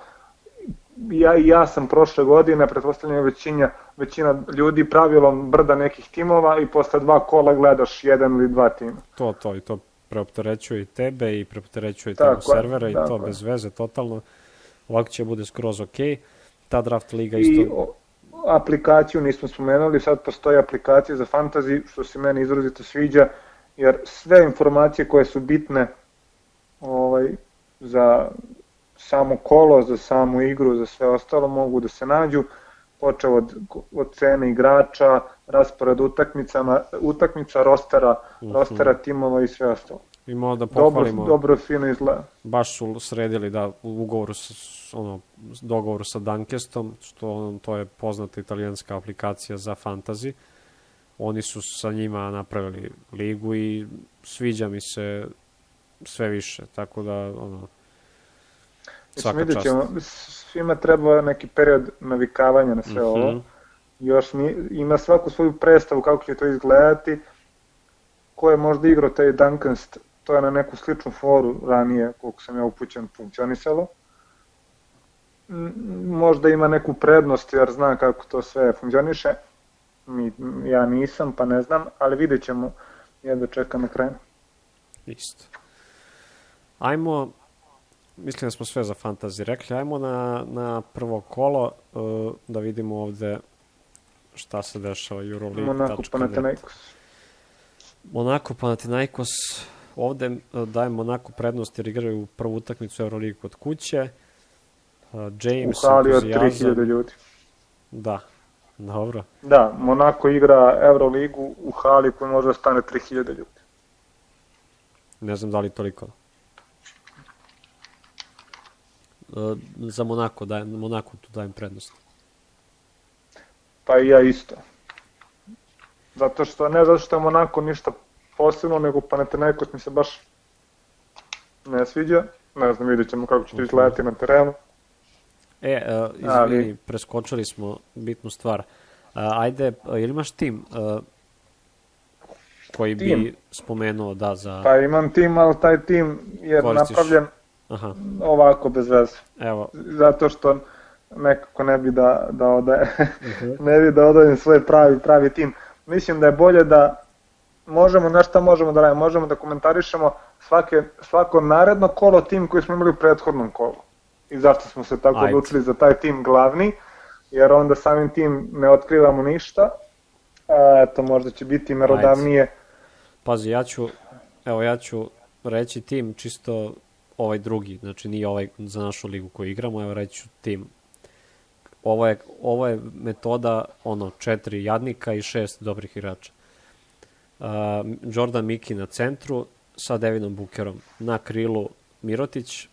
Ja, ja sam prošle godine, pretpostavljam većina, većina ljudi pravilom brda nekih timova i posle dva kola gledaš jedan ili dva tima.
To, to, i to preopterećuje i tebe i preopterećuje i tamo servera i to
je.
bez veze, totalno. Ovako će bude skroz ok. Ta draft liga isto...
I o, aplikaciju nismo spomenuli, sad postoji aplikacija za fantasy, što se meni izrazito sviđa, jer sve informacije koje su bitne ovaj, za samo kolo, za samu igru, za sve ostalo mogu da se nađu, počeo od, od cene igrača, raspored utakmicama, utakmica, rostera,
Mhm.
rostera timova i sve ostalo.
I malo da
Dobro,
pohvalimo,
dobro fino izgleda.
baš su sredili da u ugovoru sa, ono, dogovoru sa Dunkestom, što ono, to je poznata italijanska aplikacija za fantasy. Oni su sa njima napravili ligu i sviđa mi se sve više, tako da ono,
Mislim,
svaka
vidjet
čast.
ćemo, svima treba neki period navikavanja na sve ovo. Još mi, ima svaku svoju predstavu kako će to izgledati. Ko je možda igrao taj Duncanst, to je na neku sličnu foru ranije, koliko sam ja upućen, funkcionisalo. Možda ima neku prednost jer zna kako to sve funkcioniše. Mi, ja nisam, pa ne znam, ali vidjet ćemo. Jedva čekam na kraju.
Isto. Ajmo, mislim da smo sve za fantasy rekli, ajmo na, na prvo kolo uh, da vidimo ovde šta se dešava Euroleague.
Monaco Panathinaikos.
Monako Panathinaikos, ovde uh, daje Monako prednost jer igraju prvu utakmicu Euroligu kod kuće.
U
James,
hali od
entuzijazam.
3000 ljudi.
Da, dobro.
Da, Monako igra Euroligu u hali koji može da stane 3000 ljudi.
Ne znam da li toliko. Uh, za Monako, dajem, Monako tu dajem prednost.
Pa i ja isto. Zato što, ne zato što je Monako ništa posebno, nego Panathinaikos mi se baš ne sviđa. Ne znam, vidjet ćemo kako će to izgledati na terenu.
E, uh, izvini,
Ali-
preskočili smo bitnu stvar. Uh, ajde, jel imaš tim uh, koji bi
Tim?
spomenuo da za...
Pa imam tim, ali taj tim je
Koristiš.
napravljen
Aha,
ovako bez veze.
evo.
Zato što nekako ne bi da, da odaje,
Mhm.
ne bi da odajem svoj pravi, pravi tim. Mislim da je bolje da možemo, znaš šta možemo da radimo? Možemo da komentarišemo svake, svako naredno kolo tim koji smo imali u prethodnom kolu. I zašto smo se tako
Ajde.
odlučili za taj tim glavni, jer onda samim tim ne otkrivamo ništa. A, eto, možda će biti merodavnije.
Pazi, ja ću, evo ja ću reći tim čisto ovaj drugi, znači nije ovaj za našu ligu koju igramo, evo reći ću tim. Ovo je, ovo je metoda ono četiri jadnika i šest dobrih igrača. Uh, Jordan Miki na centru sa Devinom Bukerom, na krilu Mirotić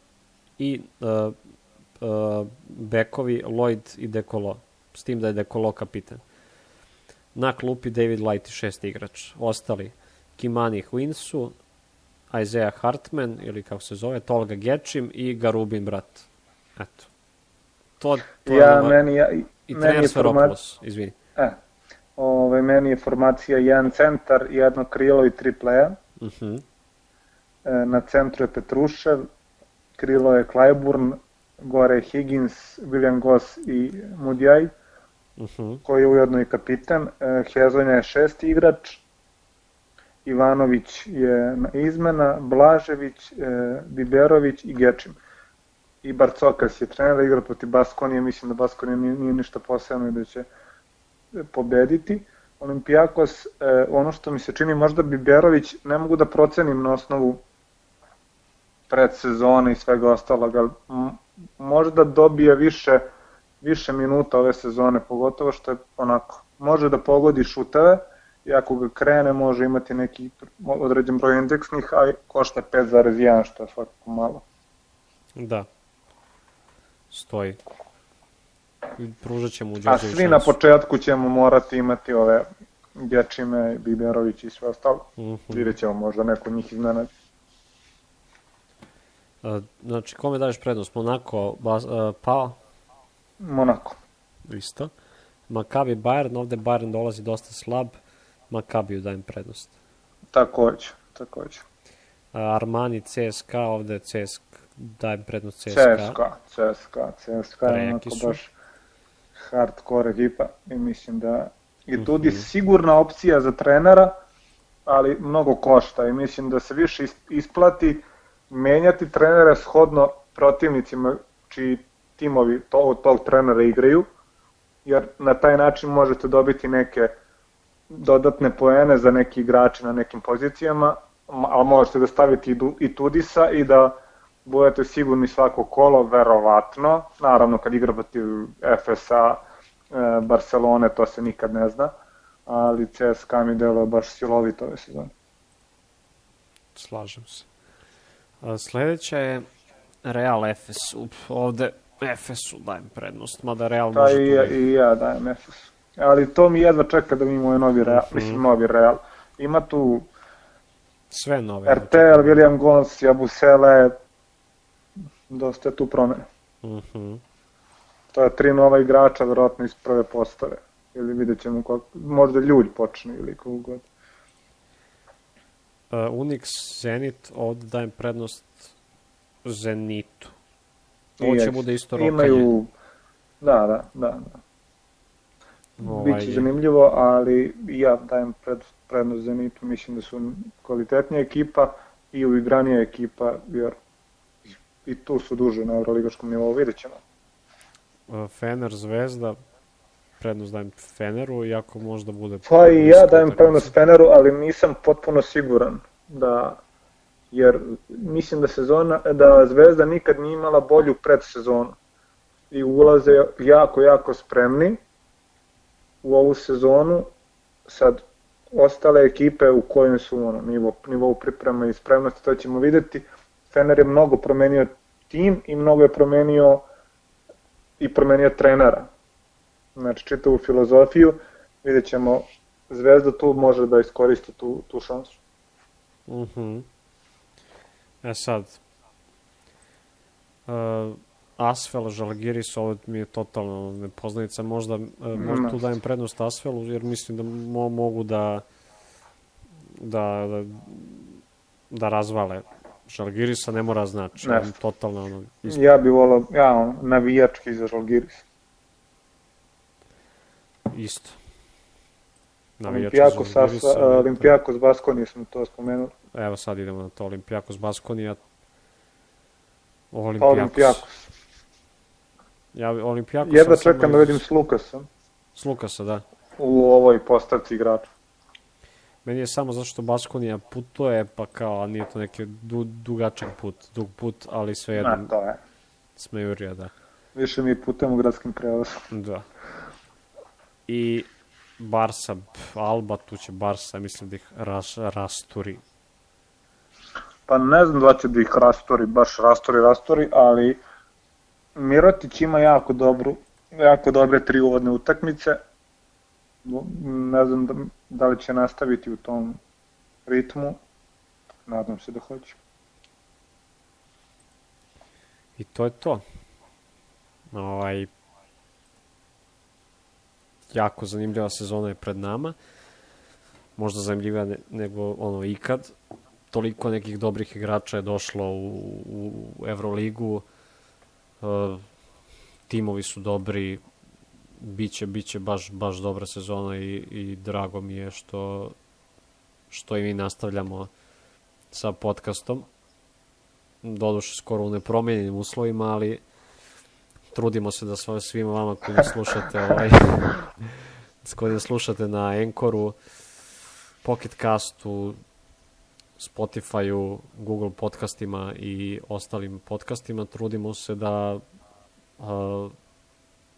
i uh, uh, bekovi Lloyd i Dekolo, s tim da je Dekolo kapitan. Na klupi David Light i šest igrač. Ostali Kimani Huinsu, Isaiah Hartman, ili kako se zove, Tolga Gečim i Garubin brat. Eto. To, to je
Ja,
ono-
meni, ja,
I
je format,
Sveropoulos, izvini.
E, ovaj, meni je formacija jedan centar, jedno krilo i tri pleja.
Uh -huh.
E, na centru je Petrušev, krilo je Clyburn, gore je Higgins, William Goss i Mudjaj,
Uh -huh.
koji je ujedno i kapitan. E, Hezonja je šesti igrač, Ivanović je na izmena, Blažević, e, Biberović i Gečim. I Barcokas je trener, igra protiv Baskonije, mislim da Baskonija nije, nije ništa posebno i da će pobediti. Olimpijakos, e, ono što mi se čini, možda bi Berović, ne mogu da procenim na osnovu predsezone i svega ostalog, ali možda dobije više, više minuta ove sezone, pogotovo što je onako, može da pogodi šuteve, i ako ga krene može imati neki određen broj indeksnih, a košta 5,1 što je svakako malo.
Da. Stoji. Pružat ćemo u
A svi na početku ćemo morati imati ove Gečime, Biberović i sve ostalo. Mhm. -huh. Vidjet ćemo možda neko njih iznenadi.
Znači, kome daješ prednost? Monako, Bas, uh, Pao?
Monako.
Isto. Makabi Bayern, ovde Bayern dolazi dosta slab. Makabiju dajem prednost.
Takođe, takođe.
Armani CSKA, ovde CSKA, dajem prednost CSKA.
CSKA, CSKA, CSKA je onako baš hardcore ekipa i mislim da i tu mm -hmm. sigurna opcija za trenera, ali mnogo košta i mislim da se više isplati menjati trenera shodno protivnicima čiji timovi to, od tog trenera igraju, jer na taj način možete dobiti neke dodatne poene za neki igrače na nekim pozicijama, ali možete da stavite i Tudisa i da budete sigurni svako kolo, verovatno, naravno kad igra protiv FSA, e, Barcelone, to se nikad ne zna, ali CSKA mi deluje baš silovito ove sezone.
Slažem se. A, sledeća je Real Efes. Ovde Efesu dajem prednost, mada Real
da, može...
Da,
i, ja, i ja dajem Efesu ali to mi jedva čeka da mi imamo novi Real, mm -hmm. mislim novi Real. Ima tu
sve nove.
RTL, William Gons, Jabusele, dosta je tu promene. Mm -hmm. To je tri nova igrača, verovatno iz prve postave. Ili vidjet ćemo kako, možda ljudi počne ili kako god.
Uh, Unix, Zenit, ovde dajem prednost Zenitu. Ovo će bude isto rokanje. Imaju,
da, da, da, da. Ovaj... Biće zanimljivo, ali ja dajem pred, prednost Zenitu, mislim da su kvalitetnija ekipa i uigranija ekipa, jer i tu su duže na euroligaškom nivou, vidjet ćemo.
Fener, Zvezda, prednost dajem Feneru, iako možda bude...
Pa i ja dajem prednost Feneru, ali nisam potpuno siguran da jer mislim da sezona da Zvezda nikad nije imala bolju predsezonu i ulaze jako jako spremni u ovu sezonu, sad ostale ekipe u kojem su ono, nivo, nivou priprema i spremnosti, to ćemo videti. Fener je mnogo promenio tim i mnogo je promenio i promenio trenera. Znači, čitavu filozofiju, vidjet ćemo, Zvezda tu može da iskoristi tu, tu šansu.
Uh mhm. -huh. E sad, uh, Asfel, Žalgiris, ovo mi je totalno nepoznanica, možda, e, možda tu dajem prednost Asfelu, jer mislim da mo, mogu da, da, da, da razvale Žalgirisa, ne mora znači, ne. totalno ono...
Isto. Ja bih volao, ja, on, navijački za Žalgiris.
Isto.
Olimpijakos, Olimpijakos Baskonija smo to spomenuli.
Evo sad idemo na to, Olimpijakos Baskonija.
Olimpijakos. Olimpijakos.
Ja Olimpijakos...
Jedva čekam da vidim s Lukasom.
S Lukasa, da.
U ovoj postavci igrača.
Meni je samo zato što Baskonija putuje, pa kao, nije to neki du, dugačak put, dug put, ali sve jedno...
Ne, to je.
Smejurija, da.
Više mi putem u gradskim prevozom.
Da. I Barsa, Alba, tu će Barsa, mislim da ih ras, rasturi.
Pa ne znam da će da ih rasturi, baš rasturi, rasturi, ali Mirotić ima jako dobru, jako dobre tri uvodne utakmice. Ne znam da, da li će nastaviti u tom ritmu. Nadam se da hoće.
I to je to. Ovaj, jako zanimljiva sezona je pred nama. Možda zanimljivija ne, nego ono ikad. Toliko nekih dobrih igrača je došlo u, u Euroligu Uh, timovi su dobri, biće, biće baš, baš dobra sezona i, i drago mi je što, što i mi nastavljamo sa podcastom. Doduše skoro u nepromenjenim uslovima, ali trudimo se da svima vama koji slušate ovaj, koji slušate na Enkoru, Pocket Castu, Spotify-u, Google podcastima i ostalim podcastima. Trudimo se da uh,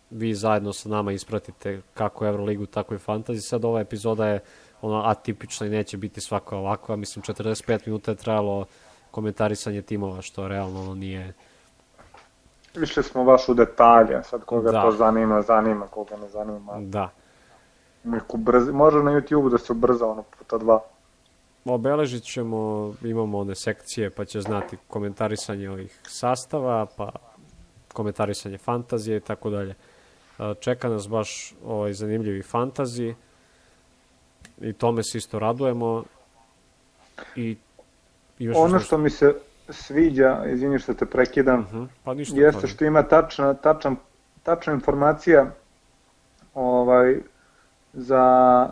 vi zajedno sa nama ispratite kako Euroligu, tako i Fantasy. Sad ova epizoda je ono atipična i neće biti svaka ovakva. Mislim, 45 minuta je trajalo komentarisanje timova, što realno ono nije...
Išli smo baš u detalje, sad koga da. to zanima, zanima, koga ne zanima.
Da.
Neku brzi, može na YouTube da se ubrza ono puta dva.
Obeležit ćemo, imamo one sekcije, pa će znati komentarisanje ovih sastava, pa komentarisanje fantazije i tako dalje. Čeka nas baš ovaj zanimljivi fantazi i tome se isto radujemo i
još ono što mi se sviđa, izvini što te prekidam, uh mhm, -huh. pa ništa jeste što ima tačna, tačan, tačna informacija ovaj, za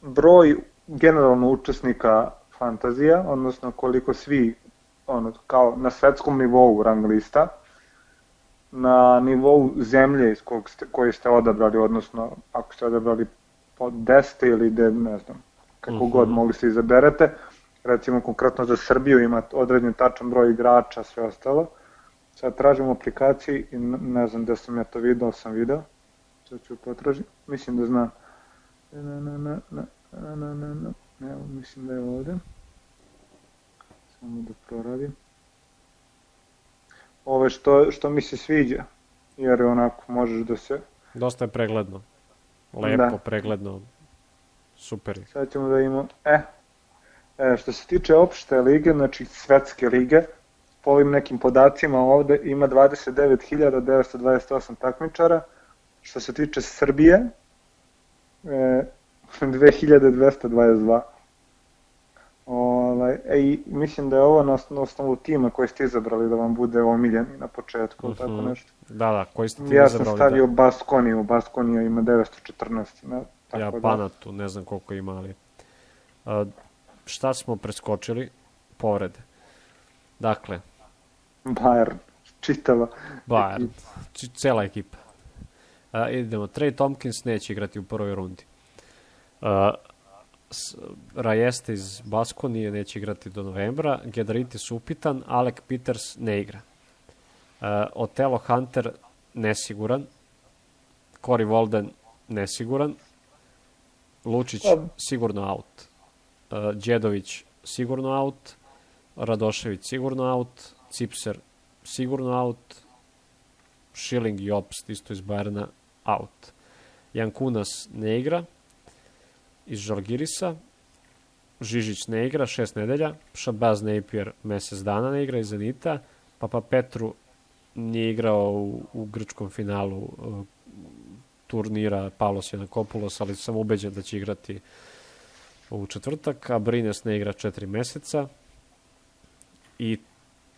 broj generalno učesnika fantazija, odnosno koliko svi ono, kao na svetskom nivou rang lista, na nivou zemlje iz kog ste, koji ste odabrali, odnosno ako ste odabrali po 10 ili de, ne znam, kako uh mhm. -huh. god mogli se izaberete, recimo konkretno za Srbiju ima određen tačan broj igrača, sve ostalo. Sad tražim u aplikaciji i ne znam gde sam ja to video, sam video. Sad ću potražiti, mislim da znam. Na, na, na, na, na, na, na, na. Evo, mislim da je ovde. Samo da proradim. Ove što, što mi se sviđa, jer onako možeš da se...
Dosta je pregledno. Lepo, da. pregledno. Super.
Sad ćemo da imamo... E, E, što se tiče opšte lige, znači svetske lige, po ovim nekim podacima ovde ima 29.928 takmičara. Što se tiče Srbije, e, 2222. Ovaj, e, i mislim da je ovo na osnovu tima koji ste izabrali da vam bude omiljeni na početku, uh -huh. tako nešto.
Da, da, koji ste
tim ja izabrali? Ja sam stavio da. Baskoniju, Baskonija ima 914. Ne,
tako ja da. Panatu, ne znam koliko ima, ali... Uh, šta smo preskočili? Povrede. Dakle.
Bayern, čitava.
Bayern, ekipa. cela ekipa. Uh, idemo, Trey Tompkins neće igrati u prvoj rundi. Uh, Rajeste iz Baskonije neće igrati do novembra, Gedaritis upitan, Alec Peters ne igra. Uh, Otelo Hunter nesiguran, Cory Walden nesiguran, Lučić sigurno out. Uh, Đedović sigurno out, Radošević sigurno out, Cipser sigurno out, Schilling i Opst isto iz Bajerna out. Jankunas ne igra iz Žalgirisa, Žižić ne igra, šest nedelja, Šabaz Napier mesec dana ne igra iz Zanita, Papa Petru nije igrao u, u grčkom finalu uh, turnira Pavlos Janakopulos, ali sam ubeđen da će igrati u četvrtak, a Brines ne igra četiri meseca. I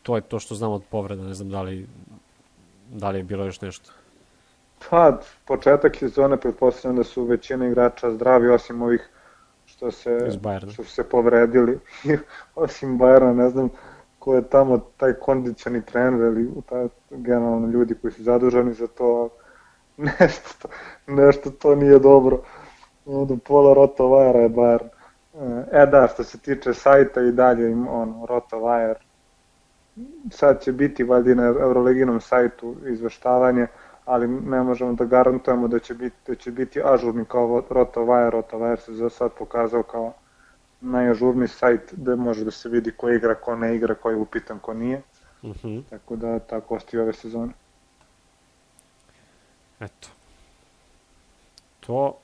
to je to što znamo od povreda, ne znam da li, da li je bilo još nešto.
Pa, početak sezone pretpostavljam da su većina igrača zdravi, osim ovih što se, što su se povredili. osim Bajerna, ne znam ko je tamo taj kondicioni trener ili taj, generalno ljudi koji su zaduženi za to, nešto, nešto to nije dobro. Od pola rota Vajera je Bayern. E da, što se tiče sajta i dalje im on, RotoWire, sad će biti valjda na Euroleginom sajtu izveštavanje, ali ne možemo da garantujemo da će biti, da će biti ažurni kao RotoWire, RotoWire se za sad pokazao kao najažurniji sajt gde može da se vidi ko igra, ko ne igra, ko je upitan, ko nije. Uh mhm. -huh. Tako da tako ostaje ove sezone.
Eto. To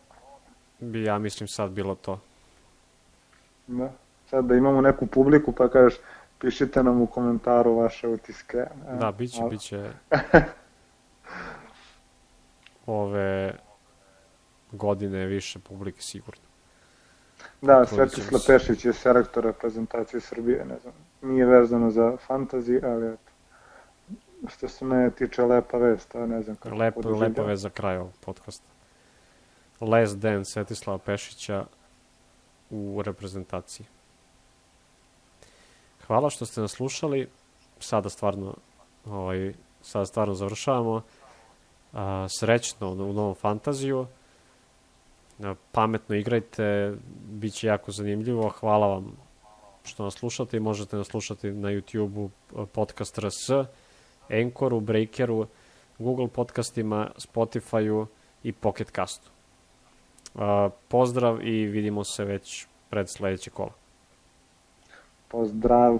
bi ja mislim sad bilo to.
Da. Sad da imamo neku publiku pa kažeš pišite nam u komentaru vaše utiske.
Da, biće, biće ove godine više publike sigurno.
Da, Svetislav Pešić je selektor reprezentacije Srbije, ne znam. Nije vezano za fantazi, ali eto. Što se me tiče lepa vest, a ne znam kako
Lepo, lepa vest za kraj ovog podcasta. Last Dance Svetislava Pešića u reprezentaciji. Hvala što ste nas slušali. Sada stvarno ovaj, sada stvarno završavamo. A, srećno u novom fantaziju pametno igrajte, bit će jako zanimljivo. Hvala vam što nas slušate i možete nas slušati na YouTube-u podcast RS, Enkoru, Breakeru, Google podcastima, Spotify-u i Pocket Castu. Pozdrav i vidimo se već pred sledeće kola.
Pozdrav!